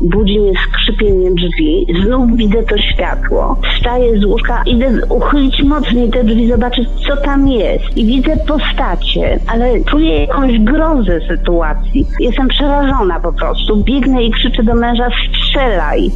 Budzi mnie skrzypienie drzwi, znów widzę to światło. Wstaję z łóżka, idę uchylić mocniej te drzwi, zobaczyć co tam jest. I widzę postacie, ale czuję jakąś grozę sytuacji. Jestem przerażona po prostu. Biegnę i krzyczę do męża, strzelaj.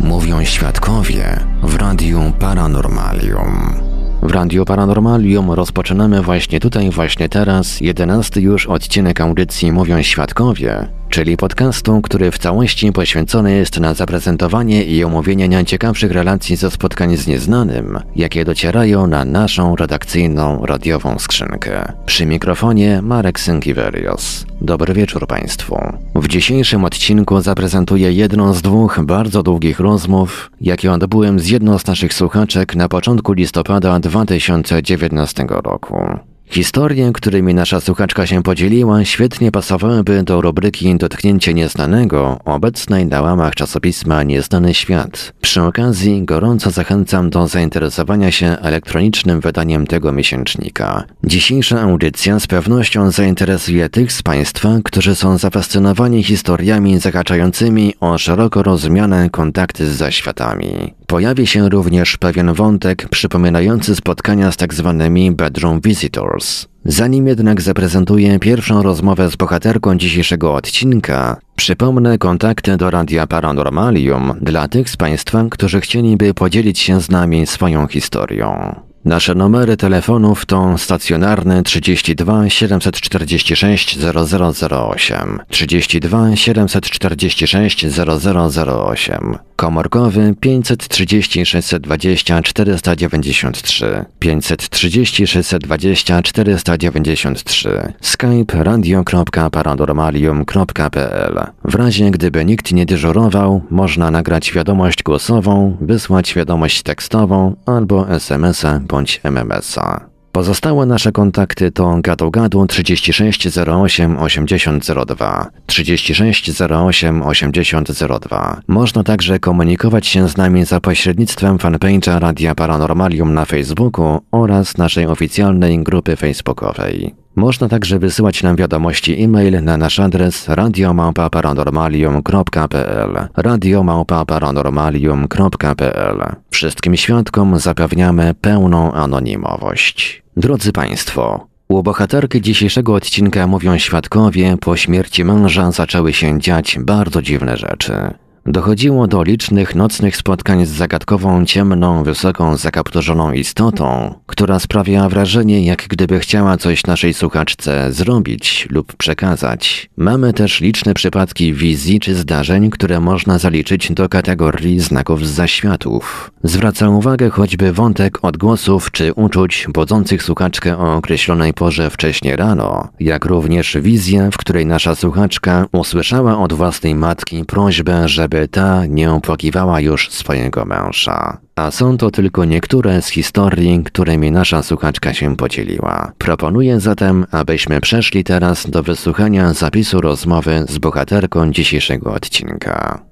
Mówią świadkowie w Radiu Paranormalium. W Radiu Paranormalium rozpoczynamy właśnie tutaj, właśnie teraz, jedenasty już odcinek audycji Mówią Świadkowie, czyli podcastu, który w całości poświęcony jest na zaprezentowanie i omówienie najciekawszych relacji ze spotkań z nieznanym, jakie docierają na naszą redakcyjną radiową skrzynkę. Przy mikrofonie Marek Sękiewerios. Dobry wieczór Państwu. W dzisiejszym odcinku zaprezentuję jedną z dwóch bardzo długich rozmów, jakie odbyłem z jedną z naszych słuchaczek na początku listopada 2019 roku. Historie, którymi nasza słuchaczka się podzieliła, świetnie pasowałyby do rubryki Dotknięcie Nieznanego, obecnej na łamach czasopisma Nieznany Świat. Przy okazji gorąco zachęcam do zainteresowania się elektronicznym wydaniem tego miesięcznika. Dzisiejsza audycja z pewnością zainteresuje tych z Państwa, którzy są zafascynowani historiami zahaczającymi o szeroko rozumiane kontakty z zaświatami. Pojawi się również pewien wątek przypominający spotkania z tak zwanymi bedroom visitors. Zanim jednak zaprezentuję pierwszą rozmowę z bohaterką dzisiejszego odcinka, przypomnę kontakty do Radia Paranormalium dla tych z Państwa, którzy chcieliby podzielić się z nami swoją historią. Nasze numery telefonów to stacjonarny 32 746 0008, 32 746 0008, komórkowy 530 620 493, 530 620 493, skype radio.paranormalium.pl. W razie gdyby nikt nie dyżurował, można nagrać wiadomość głosową, wysłać wiadomość tekstową albo SMS-a bądź MMS-a. Pozostałe nasze kontakty to gadu gadu 3608 8002, 3608 8002. Można także komunikować się z nami za pośrednictwem fanpage'a Radia Paranormalium na Facebooku oraz naszej oficjalnej grupy facebookowej. Można także wysyłać nam wiadomości e-mail na nasz adres radiomałpa-paranormalium.pl radiomałpa-paranormalium.pl Wszystkim świadkom zapewniamy pełną anonimowość. Drodzy Państwo, u bohaterki dzisiejszego odcinka mówią świadkowie, po śmierci męża zaczęły się dziać bardzo dziwne rzeczy. Dochodziło do licznych nocnych spotkań z zagadkową, ciemną, wysoką, zakapturzoną istotą, która sprawiała wrażenie, jak gdyby chciała coś naszej słuchaczce zrobić lub przekazać. Mamy też liczne przypadki wizji czy zdarzeń, które można zaliczyć do kategorii znaków zaświatów. Zwraca uwagę choćby wątek odgłosów czy uczuć budzących słuchaczkę o określonej porze wcześnie rano, jak również wizja, w której nasza słuchaczka usłyszała od własnej matki prośbę, żeby ta nie opłakiwała już swojego męża. A są to tylko niektóre z historii, którymi nasza słuchaczka się podzieliła. Proponuję zatem, abyśmy przeszli teraz do wysłuchania zapisu rozmowy z bohaterką dzisiejszego odcinka.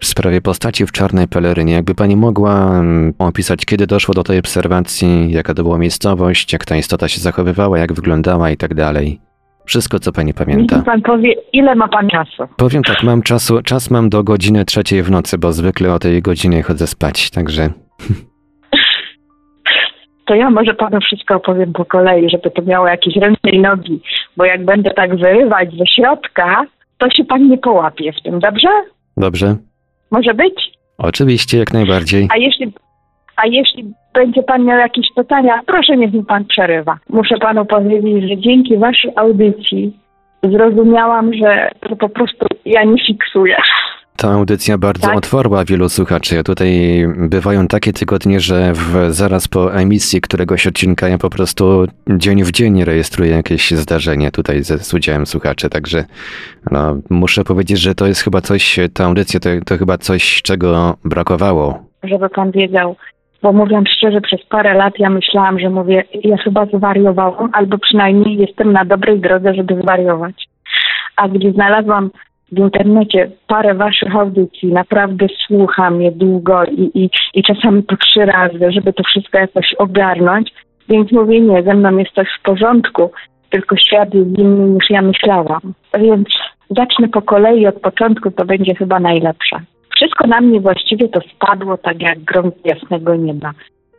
W sprawie postaci w czarnej pelerynie, jakby pani mogła mm, opisać, kiedy doszło do tej obserwacji, jaka to była miejscowość, jak ta istota się zachowywała, jak wyglądała i tak dalej. Wszystko, co pani pamięta. Niech pan powie, ile ma pan czasu? Powiem tak, mam czasu, czas mam do godziny trzeciej w nocy, bo zwykle o tej godzinie chodzę spać, także To ja może panu wszystko opowiem po kolei, żeby to miało jakieś ręce i nogi, bo jak będę tak wyrywać ze środka, to się pan nie połapie w tym, dobrze? dobrze. Może być? Oczywiście, jak najbardziej. A jeśli, a jeśli będzie pan miał jakieś pytania, proszę niech mi pan przerywa. Muszę panu powiedzieć, że dzięki waszej audycji zrozumiałam, że to po prostu ja nie fiksuję. Ta audycja bardzo Tak. otwarła wielu słuchaczy. Tutaj bywają takie tygodnie, że w, zaraz po emisji któregoś odcinka ja po prostu dzień w dzień rejestruję jakieś zdarzenie tutaj ze, z udziałem słuchaczy. Także no, muszę powiedzieć, że to jest chyba coś, ta audycja to, to chyba coś, czego brakowało. żeby pan wiedział. Bo mówiąc szczerze, przez parę lat ja myślałam, że mówię, ja chyba zwariowałam, albo przynajmniej jestem na dobrej drodze, żeby zwariować. A gdy znalazłam w internecie parę waszych audycji, naprawdę słucham je długo i, i, i czasami po trzy razy, żeby to wszystko jakoś ogarnąć. Więc mówię, nie, ze mną jest coś w porządku, tylko świat jest inny niż ja myślałam. Więc zacznę po kolei od początku, to będzie chyba najlepsze. Wszystko na mnie właściwie to spadło tak jak grom z jasnego nieba,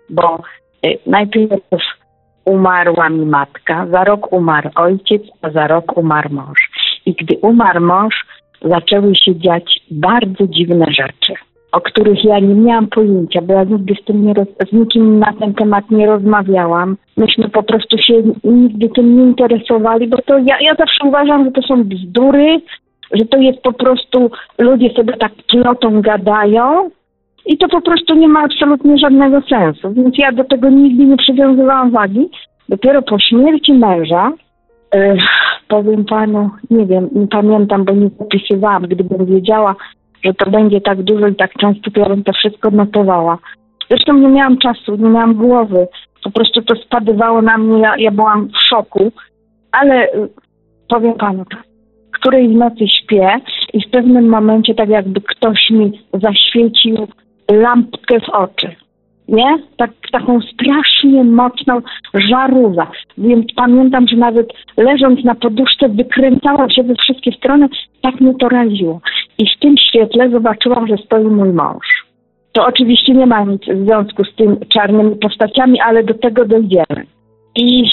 bo y, najpierw umarła mi matka, za rok umarł ojciec, a za rok umarł mąż. I gdy umarł mąż, zaczęły się dziać bardzo dziwne rzeczy, o których ja nie miałam pojęcia, bo ja nigdy z, tym nie roz, z nikim na ten temat nie rozmawiałam. Myśmy po prostu się nigdy tym nie interesowali, bo to ja, ja zawsze uważam, że to są bzdury, że to jest po prostu, ludzie sobie tak plotą gadają i to po prostu nie ma absolutnie żadnego sensu. Więc ja do tego nigdy nie przywiązywałam wagi. Dopiero po śmierci męża, e, powiem panu, nie wiem, nie pamiętam, bo nie zapisywałam. Gdybym wiedziała, że to będzie tak dużo i tak często, to ja bym to wszystko notowała. Zresztą nie miałam czasu, nie miałam głowy. Po prostu to spadywało na mnie, ja, ja byłam w szoku. Ale y, powiem panu, której w nocy śpię i w pewnym momencie tak jakby ktoś mi zaświecił lampkę w oczy. Nie? Tak, taką strasznie mocną żarówkę. Więc pamiętam, że nawet leżąc na poduszce wykręcałam się we wszystkie strony, tak mnie to raziło. I w tym świetle zobaczyłam, że stoi mój mąż. To oczywiście nie ma nic w związku z tym czarnymi postaciami, ale do tego dojdziemy. I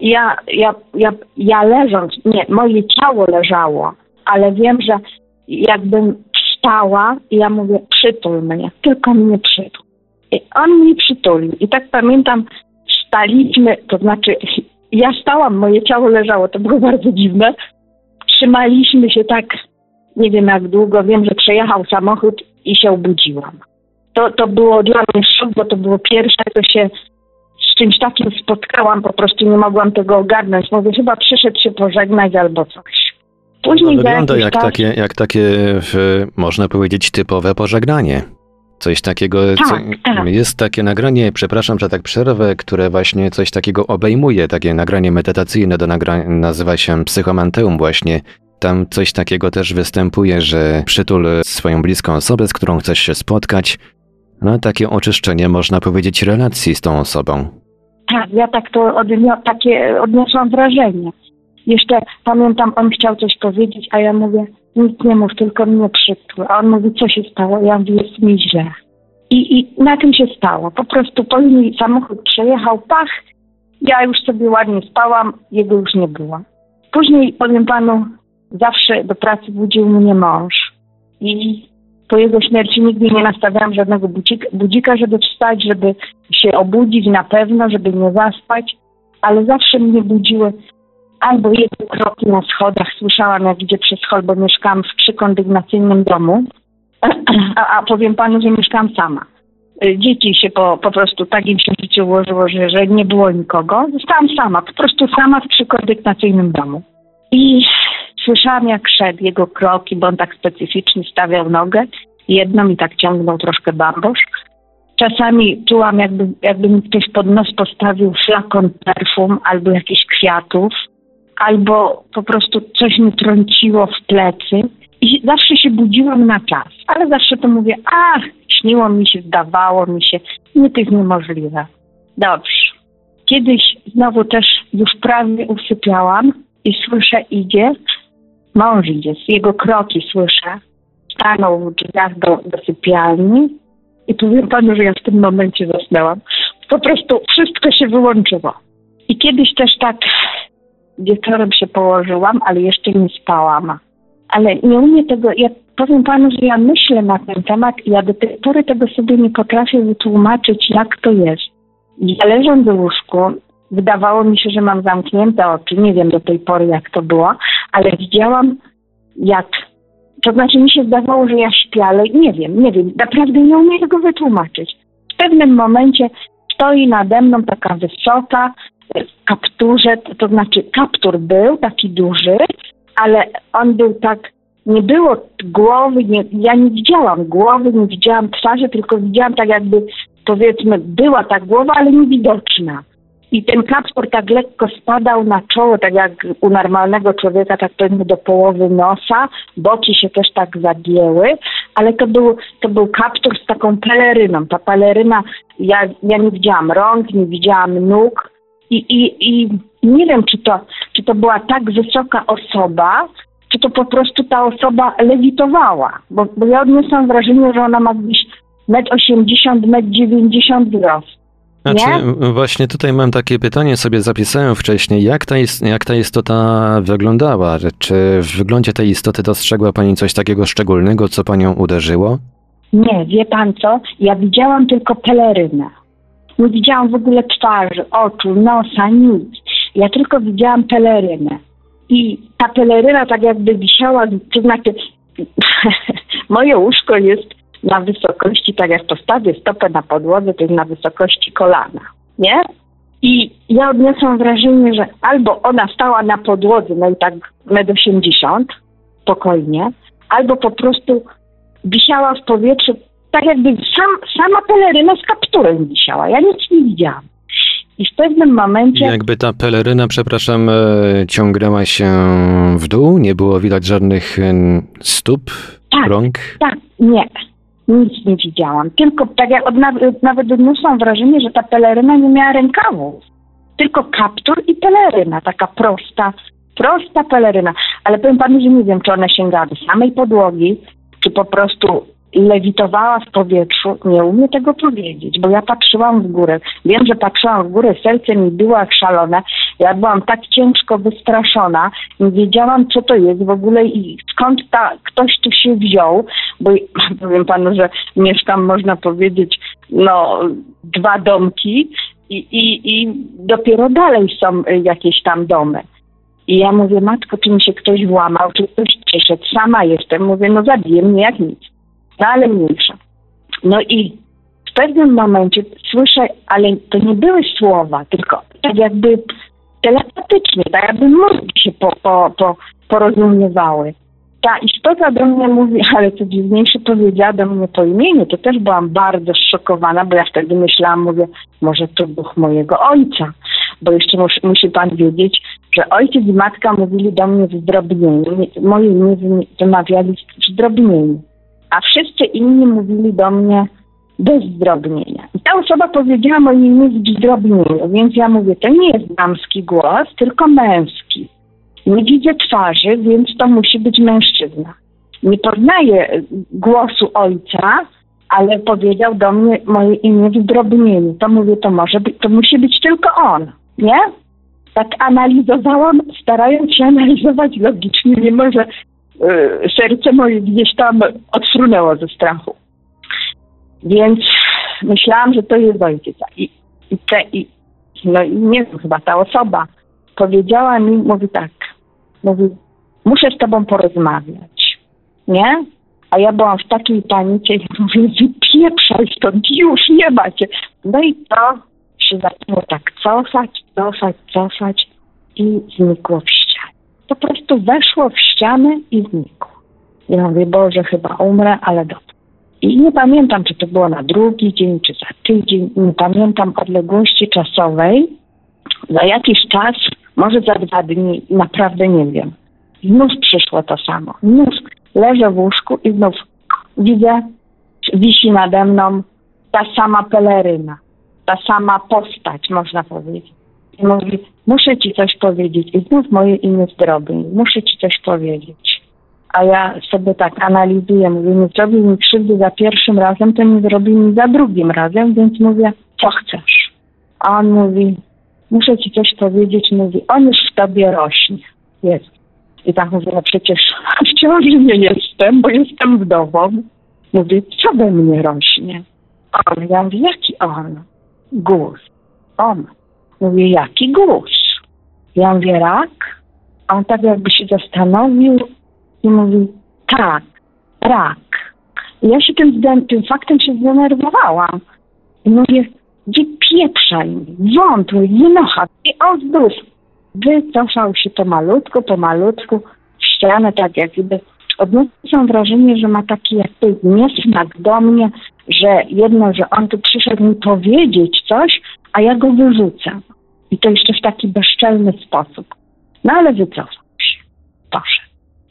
ja, ja, ja, ja leżąc, nie, moje ciało leżało, ale wiem, że jakbym wstała i ja mówię, przytul mnie, tylko mnie przytul. I on mnie przytulił. I tak pamiętam, staliśmy, to znaczy ja stałam, moje ciało leżało, to było bardzo dziwne. Trzymaliśmy się tak, nie wiem jak długo, wiem, że przejechał samochód i się obudziłam. To, to było dla mnie szok, bo to było pierwsze, co się czymś takim spotkałam, po prostu nie mogłam tego ogarnąć. Mówię, chyba przyszedł się pożegnać albo coś. To Później za wygląda jakiś jak czas- takie, jak takie można powiedzieć, typowe pożegnanie. Coś takiego, co, Tak, tak. jest takie nagranie, przepraszam, że tak przerwę, które właśnie coś takiego obejmuje, takie nagranie medytacyjne, do nagra- nazywa się Psychomanteum właśnie. Tam coś takiego też występuje, że przytul swoją bliską osobę, z którą chcesz się spotkać. No takie oczyszczenie, można powiedzieć, relacji z tą osobą. Tak, ja tak to odnio- takie odniosłam wrażenie. Jeszcze pamiętam, on chciał coś powiedzieć, a ja mówię, nic nie mów, tylko mnie przytul. A on mówi, co się stało? Ja mówię, jest mi źle. I, I na tym się stało. Po prostu później samochód przejechał, pach, ja już sobie ładnie spałam, jego już nie było. Później, powiem panu, zawsze do pracy budził mnie mąż. I po jego śmierci nigdy nie nastawiałam żadnego budzika, budzika, żeby wstać, żeby się obudzić na pewno, żeby nie zaspać, ale zawsze mnie budziły albo jego kroki na schodach. Słyszałam, jak idzie przez hol, bo mieszkałam w trzykondygnacyjnym domu, a, a powiem panu, że mieszkałam sama. Y, Dzieci się po, po prostu tak im się życie ułożyło, że, że nie było nikogo. Zostałam sama, po prostu sama w trzykondygnacyjnym domu. I słyszałam, jak szedł jego kroki, bo on tak specyficznie stawiał nogę jedną i tak ciągnął troszkę bambosz. Czasami czułam, jakby, jakby mi ktoś pod nos postawił flakon perfum albo jakichś kwiatów, albo po prostu coś mi trąciło w plecy. I zawsze się budziłam na czas, ale zawsze to mówię, ach, śniło mi się, zdawało mi się, nie to jest niemożliwe. Dobrze. Kiedyś znowu też już prawie usypiałam i słyszę, idzie, mąż idzie, jego kroki słyszę. Stanął w drzwiach do, do sypialni i powiem panu, że ja w tym momencie zasnęłam. Po prostu wszystko się wyłączyło. I kiedyś też tak wieczorem się położyłam, ale jeszcze nie spałam. Ale nie umiem tego, ja powiem panu, że ja myślę na ten temat i ja do tej pory tego sobie nie potrafię wytłumaczyć, jak to jest. Ja leżąc w łóżku, wydawało mi się, że mam zamknięte oczy, nie wiem do tej pory jak to było, ale widziałam, jak. To znaczy, mi się zdawało, że ja śpię, ale nie wiem, nie wiem. Naprawdę nie umiem tego wytłumaczyć. W pewnym momencie stoi nade mną taka wysoka, w kapturze, to, to znaczy kaptur był taki duży, ale on był tak, nie było głowy, nie, ja nie widziałam głowy, nie widziałam twarzy, tylko widziałam tak jakby, powiedzmy, była ta głowa, ale niewidoczna. I ten kaptur tak lekko spadał na czoło, tak jak u normalnego człowieka, tak powiedzmy do połowy nosa, boki się też tak zagięły, ale to był, to był kaptur z taką peleryną. Ta peleryna, ja, ja nie widziałam rąk, nie widziałam nóg i, i, i nie wiem, czy to, czy to była tak wysoka osoba, czy to po prostu ta osoba lewitowała, bo, bo ja odniosłam wrażenie, że ona ma gdzieś 1,80 m, 1,90 m wzrost. Znaczy, Nie? właśnie tutaj mam takie pytanie, sobie zapisałem wcześniej. Jak ta, ist, jak ta istota wyglądała? Czy w wyglądzie tej istoty dostrzegła pani coś takiego szczególnego, co panią uderzyło? Nie, wie pan co? Ja widziałam tylko pelerynę. Nie widziałam w ogóle twarzy, oczu, nosa, nic. Ja tylko widziałam pelerynę. I ta peleryna tak jakby wisiała, to znaczy moje łóżko jest na wysokości, tak jak postawię stopę na podłodze, to jest na wysokości kolana, nie? I ja odniosłam wrażenie, że albo ona stała na podłodze, no i tak 1,80 m, spokojnie, albo po prostu wisiała w powietrzu, tak jakby sam, sama peleryna z kapturem wisiała. Ja nic nie widziałam. I w pewnym momencie... Jakby ta peleryna, przepraszam, e, ciągnęła się w dół? Nie było widać żadnych e, stóp, Tak. rąk? Tak, nie. Nic nie widziałam. Tylko tak jak od, nawet, odniosłam wrażenie, że ta peleryna nie miała rękawów. Tylko kaptur i peleryna, taka prosta, prosta peleryna. Ale powiem panu, że nie wiem, czy ona sięgała do samej podłogi, czy po prostu lewitowała w powietrzu. Nie umiem tego powiedzieć, bo ja patrzyłam w górę. Wiem, że patrzyłam w górę, serce mi było jak szalone. Ja byłam tak ciężko wystraszona, nie wiedziałam, co to jest w ogóle i skąd ta, ktoś tu się wziął, bo powiem panu, że mieszkam, można powiedzieć, no, dwa domki i, i, i dopiero dalej są jakieś tam domy. I ja mówię, matko, czy mi się ktoś włamał, czy ktoś przyszedł, sama jestem. Mówię, no zabije mnie jak nic. No ale mniejsza. No i w pewnym momencie słyszę, ale to nie były słowa, tylko tak jakby telepatycznie, tak jakby mózgi się po, po, po, porozumiewały. Ta istota do mnie mówi, ale co dziwniejsze, powiedziała do mnie po imieniu. To też byłam bardzo zszokowana, bo ja wtedy myślałam, mówię, może to duch mojego ojca. Bo jeszcze mus, musi pan wiedzieć, że ojciec i matka mówili do mnie w zdrobnieniu. Nie- Moje imię wy- wymawiali w zdrobnieniu. A wszyscy inni mówili do mnie bez zdrobnienia. I ta osoba powiedziała moje imię w zdrobnieniu, więc ja mówię, to nie jest damski głos, tylko męski. Nie widzę twarzy, więc to musi być mężczyzna. Nie poznaję głosu ojca, ale powiedział do mnie moje imię w zdrobnieniu. To mówię, to może być, to musi być tylko on, nie? Tak analizowałam, starając się analizować logicznie, mimo że serce moje gdzieś tam odfrunęło ze strachu. Więc myślałam, że to jest ojciec. I, i, te, i no i nie wiem, chyba ta osoba powiedziała mi, mówi tak, mówi, muszę z tobą porozmawiać, nie? A ja byłam w takiej panice i mówię, wypieprzaj stąd, już nie macie. No i to się zaczęło tak cofać, cofać, cofać i znikło w ścianie. Po prostu weszło w ścianę i znikło. Ja mówię, Boże, chyba umrę, ale dobrze. I nie pamiętam, czy to było na drugi dzień, czy za tydzień, nie pamiętam odległości czasowej. Za jakiś czas, może za dwa dni, naprawdę nie wiem. Znów przyszło to samo. Znów leżę w łóżku i znów widzę, wisi nade mną ta sama peleryna, ta sama postać, można powiedzieć. I mówi, muszę ci coś powiedzieć. I znów moje imię zdrobień. Muszę ci coś powiedzieć. A ja sobie tak analizuję, mówię, nie zrobił mi krzywdy za pierwszym razem, to nie zrobi mi za drugim razem, więc mówię, co chcesz? A on mówi, muszę ci coś powiedzieć, mówi, on już w tobie rośnie. Jest. I tak mówię, no przecież w nie jestem, bo jestem wdową. Mówi, co we mnie rośnie? On, ja mówię, jaki on? Guz. On. Mówię, jaki guz? Ja mówię, rak? A on tak jakby się zastanowił i mówi, tak, rak. I ja się tym, tym faktem się zdenerwowałam. I mówię, gdzie pieprzaj wątły, wynocha. I on znów wycofał się pomalutku, pomalutku w ścianę, tak jak gdyby. Odniosłam wrażenie, że ma taki jakby niesmak do mnie, że jedno, że on tu przyszedł mi powiedzieć coś, a ja go wyrzucam. I to jeszcze w taki bezczelny sposób. No ale wycofał się. Poszedł.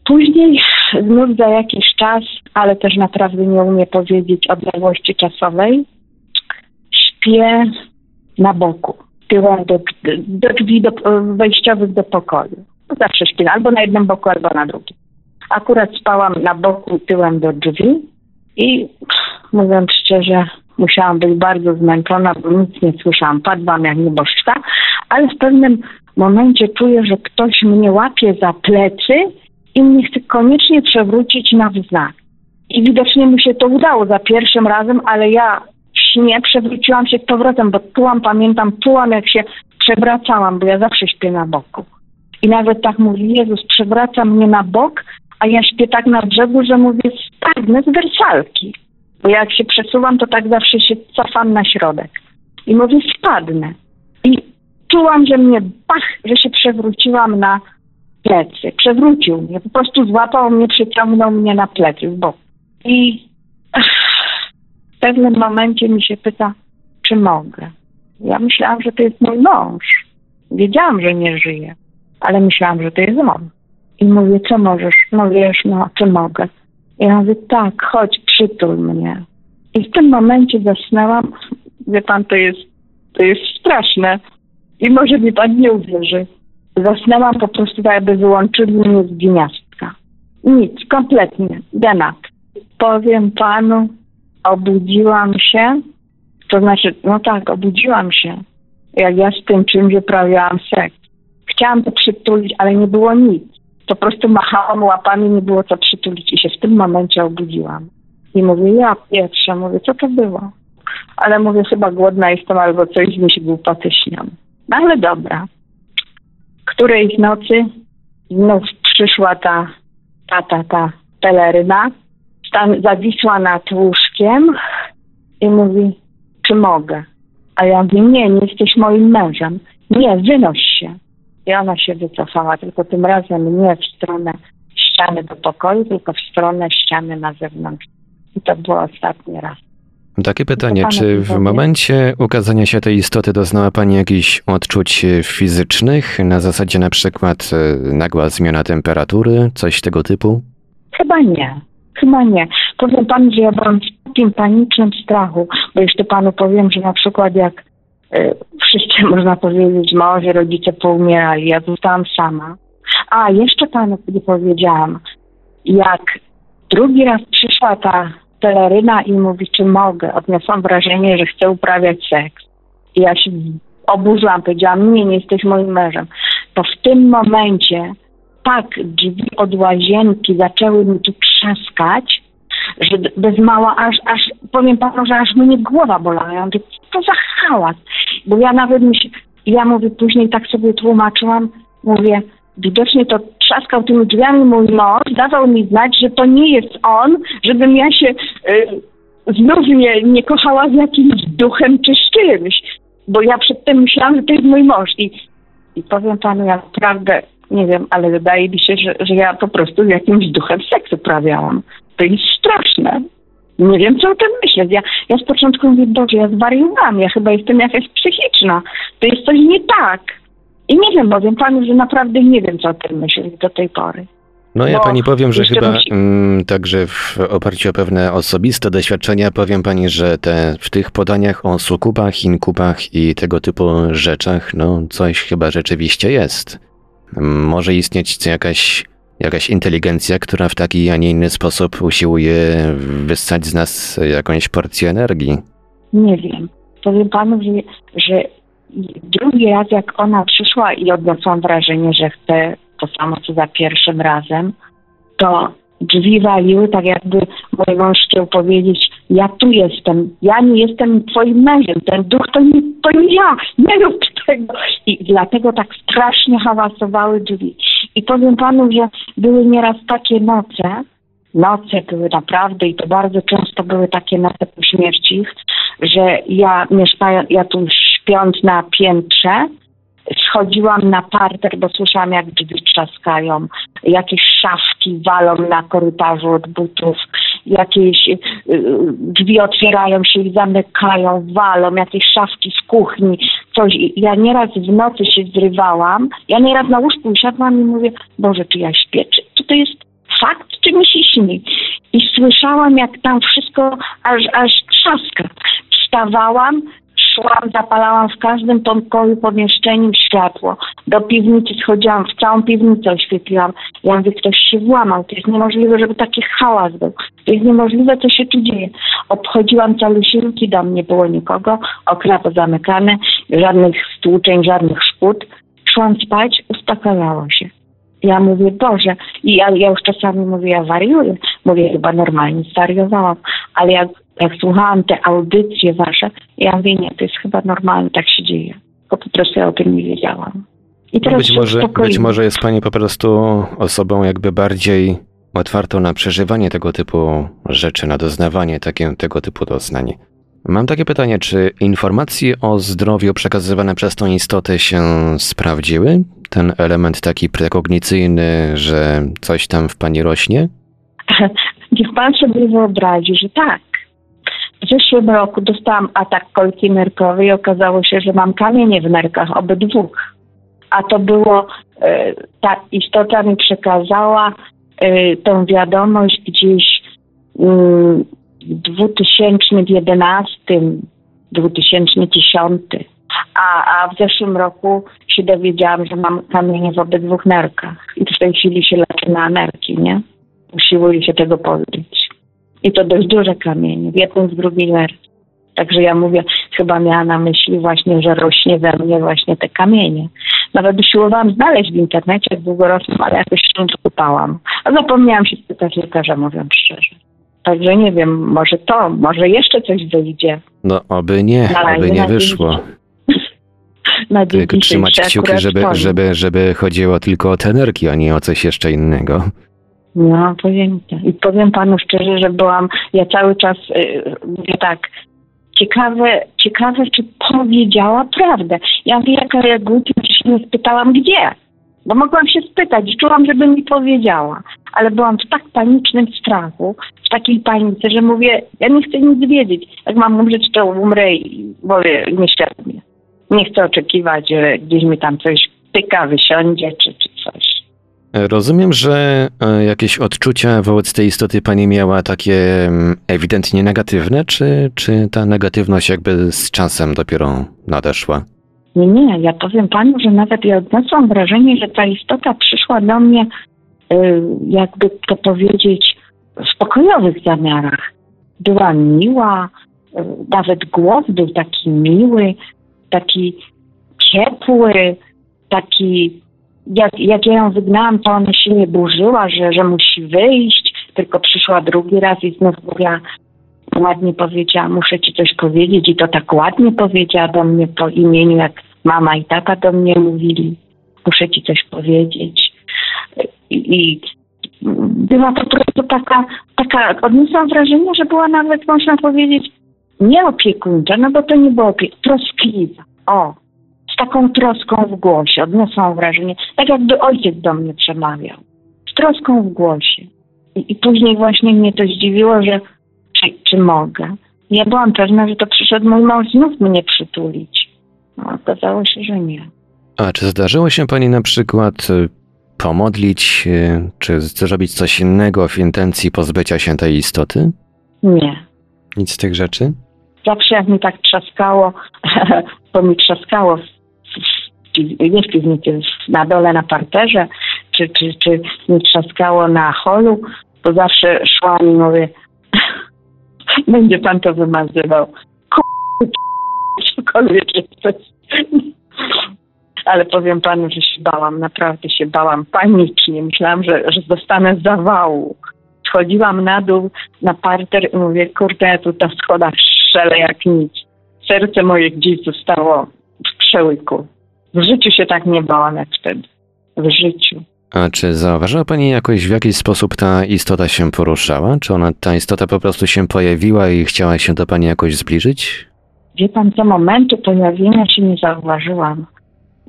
Później znów za jakiś czas, ale też naprawdę nie umie powiedzieć odległości czasowej, śpię na boku, tyłem do, do drzwi do, wejściowych do pokoju. Zawsze śpię albo na jednym boku, albo na drugim. Akurat spałam na boku tyłem do drzwi i mówiąc szczerze, musiałam być bardzo zmęczona, bo nic nie słyszałam. Padłam jak nieboszczka, ale w pewnym momencie czuję, że ktoś mnie łapie za plecy i mnie chce koniecznie przewrócić na wznak. I widocznie mu się to udało za pierwszym razem, ale ja w śnie przewróciłam się z powrotem, bo czułam, pamiętam, czułam jak się przewracałam, bo ja zawsze śpię na boku. I nawet tak mówi, Jezus, przewraca mnie na bok, a ja śpię tak na brzegu, że mówię, spadnę z wersalki. Bo jak się przesuwam, to tak zawsze się cofam na środek. I mówię, spadnę. I czułam, że mnie bach, że się przewróciłam na plecy. Przewrócił mnie, po prostu złapał mnie, przyciągnął mnie na plecy w bok. I w pewnym momencie mi się pyta, czy mogę. Ja myślałam, że to jest mój mąż. Wiedziałam, że nie żyje, ale myślałam, że to jest on. I mówię, co możesz? No wiesz, no, czy mogę? Ja mówię, tak, chodź, przytul mnie. I w tym momencie zasnęłam. Wie pan, to jest, to jest straszne. I może mi pan nie uwierzy. Zasnęłam po prostu tak, jakby wyłączyli mnie z gniazdka. Nic, kompletnie. Denat. Powiem panu, obudziłam się. To znaczy, no tak, obudziłam się. Jak ja z tym czymś uprawiałam seks. Chciałam to przytulić, ale nie było nic. Po prostu machałam łapami, nie było co przytulić i się w tym momencie obudziłam. I mówię, ja pierwsza, mówię, co to było? Ale mówię, chyba głodna jestem albo coś mi się głupoty śnią. No ale dobra. Którejś nocy znów przyszła ta, ta, ta, ta peleryna, tam zawisła nad łóżkiem i mówi, czy mogę? A ja mówię, nie, nie jesteś moim mężem. Nie, wynoś się. I ona się wycofała, tylko tym razem nie w stronę ściany do pokoju, tylko w stronę ściany na zewnątrz. I to było ostatni raz. Takie pytanie, czy w momencie ukazania się tej istoty doznała Pani jakichś odczuć fizycznych, na zasadzie na przykład e, nagła zmiana temperatury, coś tego typu? Chyba nie. Chyba nie. Powiem Pani, że ja byłam w takim panicznym strachu, bo jeszcze Panu powiem, że na przykład jak wszyscy, można powiedzieć, małe rodzice poumierali, ja zostałam sama. A, jeszcze Panu nie powiedziałam, jak drugi raz przyszła ta peleryna i mówi, czy mogę. Odniosłam wrażenie, że chcę uprawiać seks. I ja się oburzyłam, powiedziałam, nie, nie jesteś moim mężem. To w tym momencie tak drzwi od łazienki zaczęły mi tu trzaskać, że bez mała aż, aż powiem panu, że aż mnie głowa bolała. Ja mówię, co za hałas. Bo ja nawet myśl, ja mówię, później tak sobie tłumaczyłam, mówię, widocznie to trzaskał tymi drzwiami mój mąż, dawał mi znać, że to nie jest on, żebym ja się y, znów nie, nie kochała z jakimś duchem czy z czymś. Bo ja przedtem myślałam, że to jest mój mąż. I, i powiem panu, ja naprawdę nie wiem, ale wydaje mi się, że, że ja po prostu z jakimś duchem seksu prawiałam. To jest straszne. Nie wiem, co o tym myśleć. Ja, ja z początku mówię, Boże, ja zwariowałam, ja chyba jestem jakaś psychiczna. To jest coś nie tak. I nie wiem, powiem panu, że naprawdę nie wiem, co o tym myśleć do tej pory. No ja pani powiem, że chyba musi... mm, także w oparciu o pewne osobiste doświadczenia powiem pani, że te, w tych podaniach o sukubach, inkubach i tego typu rzeczach, no coś chyba rzeczywiście jest. Może istnieć jakaś, jakaś inteligencja, która w taki, a nie inny sposób usiłuje wyssać z nas jakąś porcję energii. Nie wiem. Powiem panu, że, że drugi raz jak ona przyszła i odniosłam wrażenie, że chce to samo co za pierwszym razem, to drzwi waliły, tak jakby mój mąż chciał powiedzieć, ja tu jestem, ja nie jestem twoim mężem, ten duch to nie, to nie ja, nie rób tego. I dlatego tak strasznie hałasowały drzwi. I powiem panu, że były nieraz takie noce, noce były naprawdę i to bardzo często były takie noce po śmierci, że ja mieszkając, ja tu śpiąc na piętrze, schodziłam na parter, bo słyszałam jak drzwi trzaskają, jakieś szafki walą na korytarzu od butów, jakieś y, drzwi otwierają się i zamykają, walą, jakieś szafki z kuchni, coś. Ja nieraz w nocy się zrywałam, ja nieraz na łóżku usiadłam i mówię, Boże, czy ja śpię, czy, czy to jest fakt, czy mi się śni? I słyszałam, jak tam wszystko aż, aż trzaska. Wstawałam, szłam, zapalałam w każdym pokoju, pomieszczeniu światło. Do piwnicy schodziłam, w całą piwnicę oświetliłam. Ja mówię, ktoś się włamał. To jest niemożliwe, żeby taki hałas był. To jest niemożliwe, co się tu dzieje. Obchodziłam calusieńki dom, nie było nikogo, okna pozamykane, żadnych stłuczeń, żadnych szkód. Szłam spać, uspokajało się. Ja mówię, Boże, i ja, ja już czasami mówię, ja wariuję. Mówię, chyba normalnie zwariowałam. Ale jak, jak słuchałam te audycje wasze, ja mówię, nie, to jest chyba normalne, tak się dzieje. Tylko po prostu ja o tym nie wiedziałam. I teraz Być może, uspokoiłam. być może jest pani po prostu osobą jakby bardziej otwartą na przeżywanie tego typu rzeczy, na doznawanie takie, tego typu doznań. Mam takie pytanie, czy informacje o zdrowiu przekazywane przez tą istotę się sprawdziły? Ten element taki prekognicyjny, że coś tam w pani rośnie? Niech pan sobie wyobrazi, że tak. W zeszłym roku dostałam atak kolki nerkowej i okazało się, że mam kamienie w nerkach, obydwu. A to było, e, ta istota mi przekazała e, tą wiadomość gdzieś mm, w 2011, 2010. A, a w zeszłym roku się dowiedziałam, że mam kamienie w obydwu nerkach. I w tej chwili się leczę na nerki, nie? Usiłuję się tego pozbyć. I to dość duże kamienie, w jednym, w drugiej nerce. Także ja mówię, chyba miała na myśli właśnie, że rośnie we mnie właśnie te kamienie. Nawet usiłowałam znaleźć w internecie, jak długo rosną, ale jakoś się nie kupałam. A zapomniałam się spytać lekarza, mówiąc szczerze. Także nie wiem, może to, może jeszcze coś wyjdzie. No, oby nie, Na razie oby nie na wyszło. Na Tylko trzymać kciuki, żeby, żeby, żeby chodziło tylko o te nerki, a nie o coś jeszcze innego. No, powiem tak. I powiem panu szczerze, że byłam, ja cały czas y, mówię tak, ciekawe, ciekawe, czy powiedziała prawdę. Ja mówię, jaka ja głupia, że się nie spytałam gdzie. Bo mogłam się spytać, czułam, żeby mi powiedziała. Ale byłam w tak panicznym strachu, w takiej panice, że mówię, ja nie chcę nic wiedzieć. Jak mam umrzeć, to umrę i wolę nieświadomie. Nie chcę oczekiwać, że gdzieś mi tam coś pyka, wysiądzie, czy, czy coś. Rozumiem, że e, jakieś odczucia wobec tej istoty pani miała takie mm, ewidentnie negatywne, czy, czy ta negatywność jakby z czasem dopiero nadeszła? Nie, nie, ja powiem panu, że nawet ja odniosłam wrażenie, że ta istota przyszła do mnie, y, jakby to powiedzieć, w pokojowych zamiarach. Była miła, y, nawet głos był taki miły, taki ciepły, taki, jak, jak ja ją wygnałam, to ona się nie burzyła, że, że musi wyjść, tylko przyszła drugi raz i znów mówiła, ładnie powiedziała, muszę ci coś powiedzieć i to tak ładnie powiedziała do mnie po imieniu, jak mama i tata do mnie mówili, muszę ci coś powiedzieć. I, i była po prostu taka, taka, odniosłam wrażenie, że była nawet, można powiedzieć, nie opiekuńcza, no bo to nie było opie- troskliwa. O, z taką troską w głosie, odniosłam wrażenie, tak jakby ojciec do mnie przemawiał, z troską w głosie. I, i później właśnie mnie to zdziwiło, że czy, czy mogę. Ja byłam pewna, że to przyszedł mój mąż znów mnie przytulić. No, okazało się, że nie. A czy zdarzyło się pani na przykład y, pomodlić, czy zrobić coś innego w intencji pozbycia się tej istoty? Nie. Nic z tych rzeczy? Zawsze jak mi tak trzaskało, bo mi trzaskało nie w piwnicy, na dole na parterze, czy, czy, czy mi trzaskało na holu, to zawsze szłam i mówię, będzie pan to wymazywał. Cokolwiek jesteś. Ale powiem panu, że się bałam, naprawdę się bałam panicznie. Myślałam, że, że dostanę zawału. Schodziłam na dół, na parter i mówię, kurde, ja tu na schodach strzelę jak nic. Serce moje gdzieś zostało w przełyku. W życiu się tak nie bałam jak wtedy. W życiu. A czy zauważyła Pani jakoś, w jakiś sposób ta istota się poruszała? Czy ona, ta istota po prostu się pojawiła i chciała się do Pani jakoś zbliżyć? Wie pan, co momentu pojawienia się nie zauważyłam.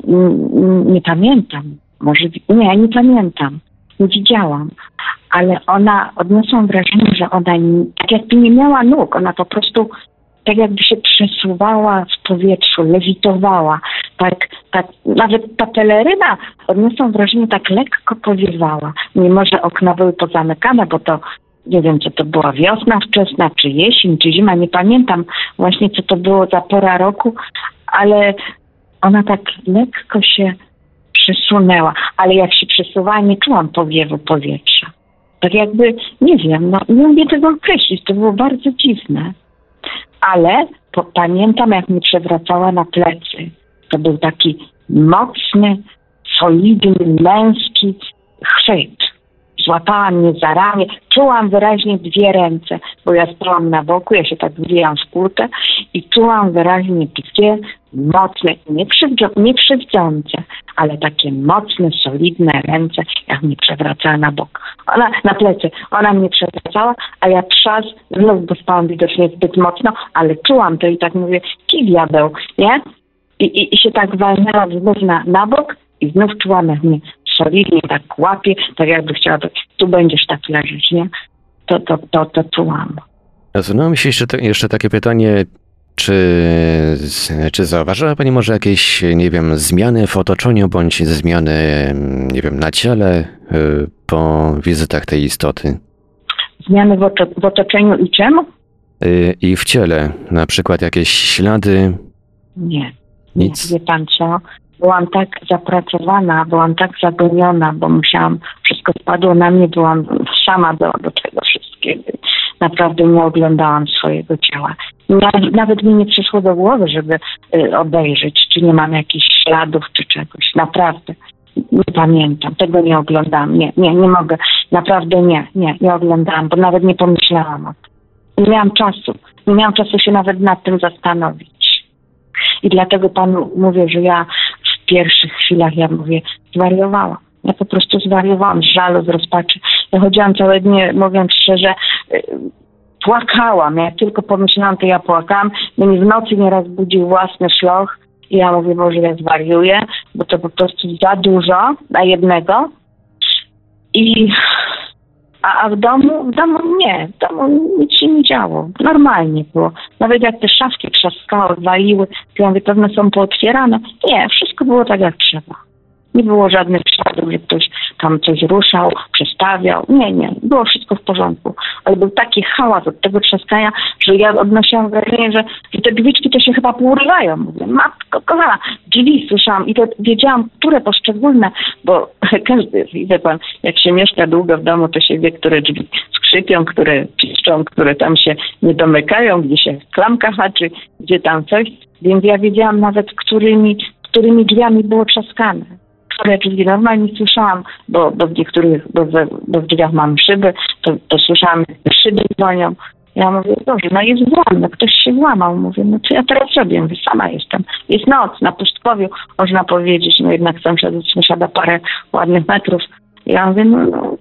Mm, Nie pamiętam. Może, nie, nie pamiętam. Nie widziałam. Ale ona, odniosłam wrażenie, że ona nie- tak jakby nie miała nóg. Ona po prostu tak jakby się przesuwała w powietrzu, lewitowała. Tak, tak, nawet ta peleryna, odniosłam wrażenie, tak lekko powiewała. Mimo, że okna były pozamykane, bo to nie wiem, co to była wiosna wczesna, czy jesień, czy zima, nie pamiętam właśnie, co to było za pora roku, ale ona tak lekko się przesunęła, ale jak się przesuwała, nie czułam powiewu powietrza. Tak jakby, nie wiem, no, nie umiem tego określić, to było bardzo dziwne. Ale po, pamiętam, jak mi przewracała na plecy. To był taki mocny, solidny, męski chwyt. Złapała mnie za ramię, czułam wyraźnie dwie ręce, bo ja stałam na boku, ja się tak wbijałam w kulkę i czułam wyraźnie dwie mocne, nie, nie krzywdzące, ale takie mocne, solidne ręce, jak mnie przewracała na bok. Ona na plecy, ona mnie przewracała, a ja trzask, znów dostałam widocznie zbyt mocno, ale czułam to i tak mówię, ki diabeł, nie? I, i, i się tak walnęła znów na, na bok i znów czułam, jak mnie solidnie tak łapie, tak jakby chciała, to, tu będziesz tak leżeć, nie? To, to, to, to czułam. Nasunęło mi się jeszcze, te- jeszcze takie pytanie, czy, czy zauważyła Pani może jakieś, nie wiem, zmiany w otoczeniu, bądź zmiany, nie wiem, na ciele y, po wizytach tej istoty? Zmiany w, oto, w otoczeniu i czemu? Y, I w ciele, na przykład jakieś ślady, Nie. Nie, nic. wie pan co? Byłam tak zapracowana, byłam tak zagoniona, bo musiałam, wszystko spadło na mnie, byłam sama do, do tego wszystkiego. Naprawdę nie oglądałam swojego ciała. Nawet, mi nie przyszło do głowy, żeby y, obejrzeć, czy nie mam jakichś śladów, czy czegoś. Naprawdę. Nie pamiętam, tego nie oglądałam. Nie, nie, nie mogę. Naprawdę nie, nie, nie oglądałam, bo nawet nie pomyślałam o tym. Nie miałam czasu. Nie miałam czasu się nawet nad tym zastanowić. I dlatego panu mówię, że ja pierwszych chwilach, ja mówię, zwariowałam. Ja po prostu zwariowałam z żalu, z rozpaczy. Ja chodziłam całe dnie, mówiąc szczerze, y, płakałam. Jak tylko pomyślałam, to ja płakałam. Mnie w nocy nieraz budził własny szloch. I ja mówię, Boże, ja zwariuję, bo to po prostu za dużo na jednego. I a, a w domu, w domu nie, w domu nic się nie działo. Normalnie było. Nawet jak te szafki trzaskały, waliły, to mówię, pewno są pootwierane. Nie, wszystko było tak jak trzeba. Nie było żadnych śladów, że ktoś tam coś ruszał, przestawiał. Nie, nie, było wszystko w porządku. Ale był taki hałas od tego trzaskania, że ja odnosiłam wrażenie, że, że te drzwiczki to się chyba pourywają. Mówię, matko kochana, drzwi słyszałam i to wiedziałam, które poszczególne, bo każdy, wie pan, jak się mieszka długo w domu, to się wie, które drzwi skrzypią, które piszczą, które tam się nie domykają, gdzie się klamka haczy, gdzie tam coś. Więc ja wiedziałam nawet, którymi, którymi drzwiami było trzaskane które drzwi normalnie słyszałam, bo, bo w niektórych, bo, bo w drzwiach mam szyby, to, to słyszałam, szyby dzwonią. Ja mówię, Boże, no jest włam, no ktoś się włamał. Mówię, no co ja teraz robię? Mówię, sama jestem. Jest noc, na pustkowiu, można powiedzieć, no jednak sąsiad sąsiada parę ładnych metrów. Ja mówię, no, no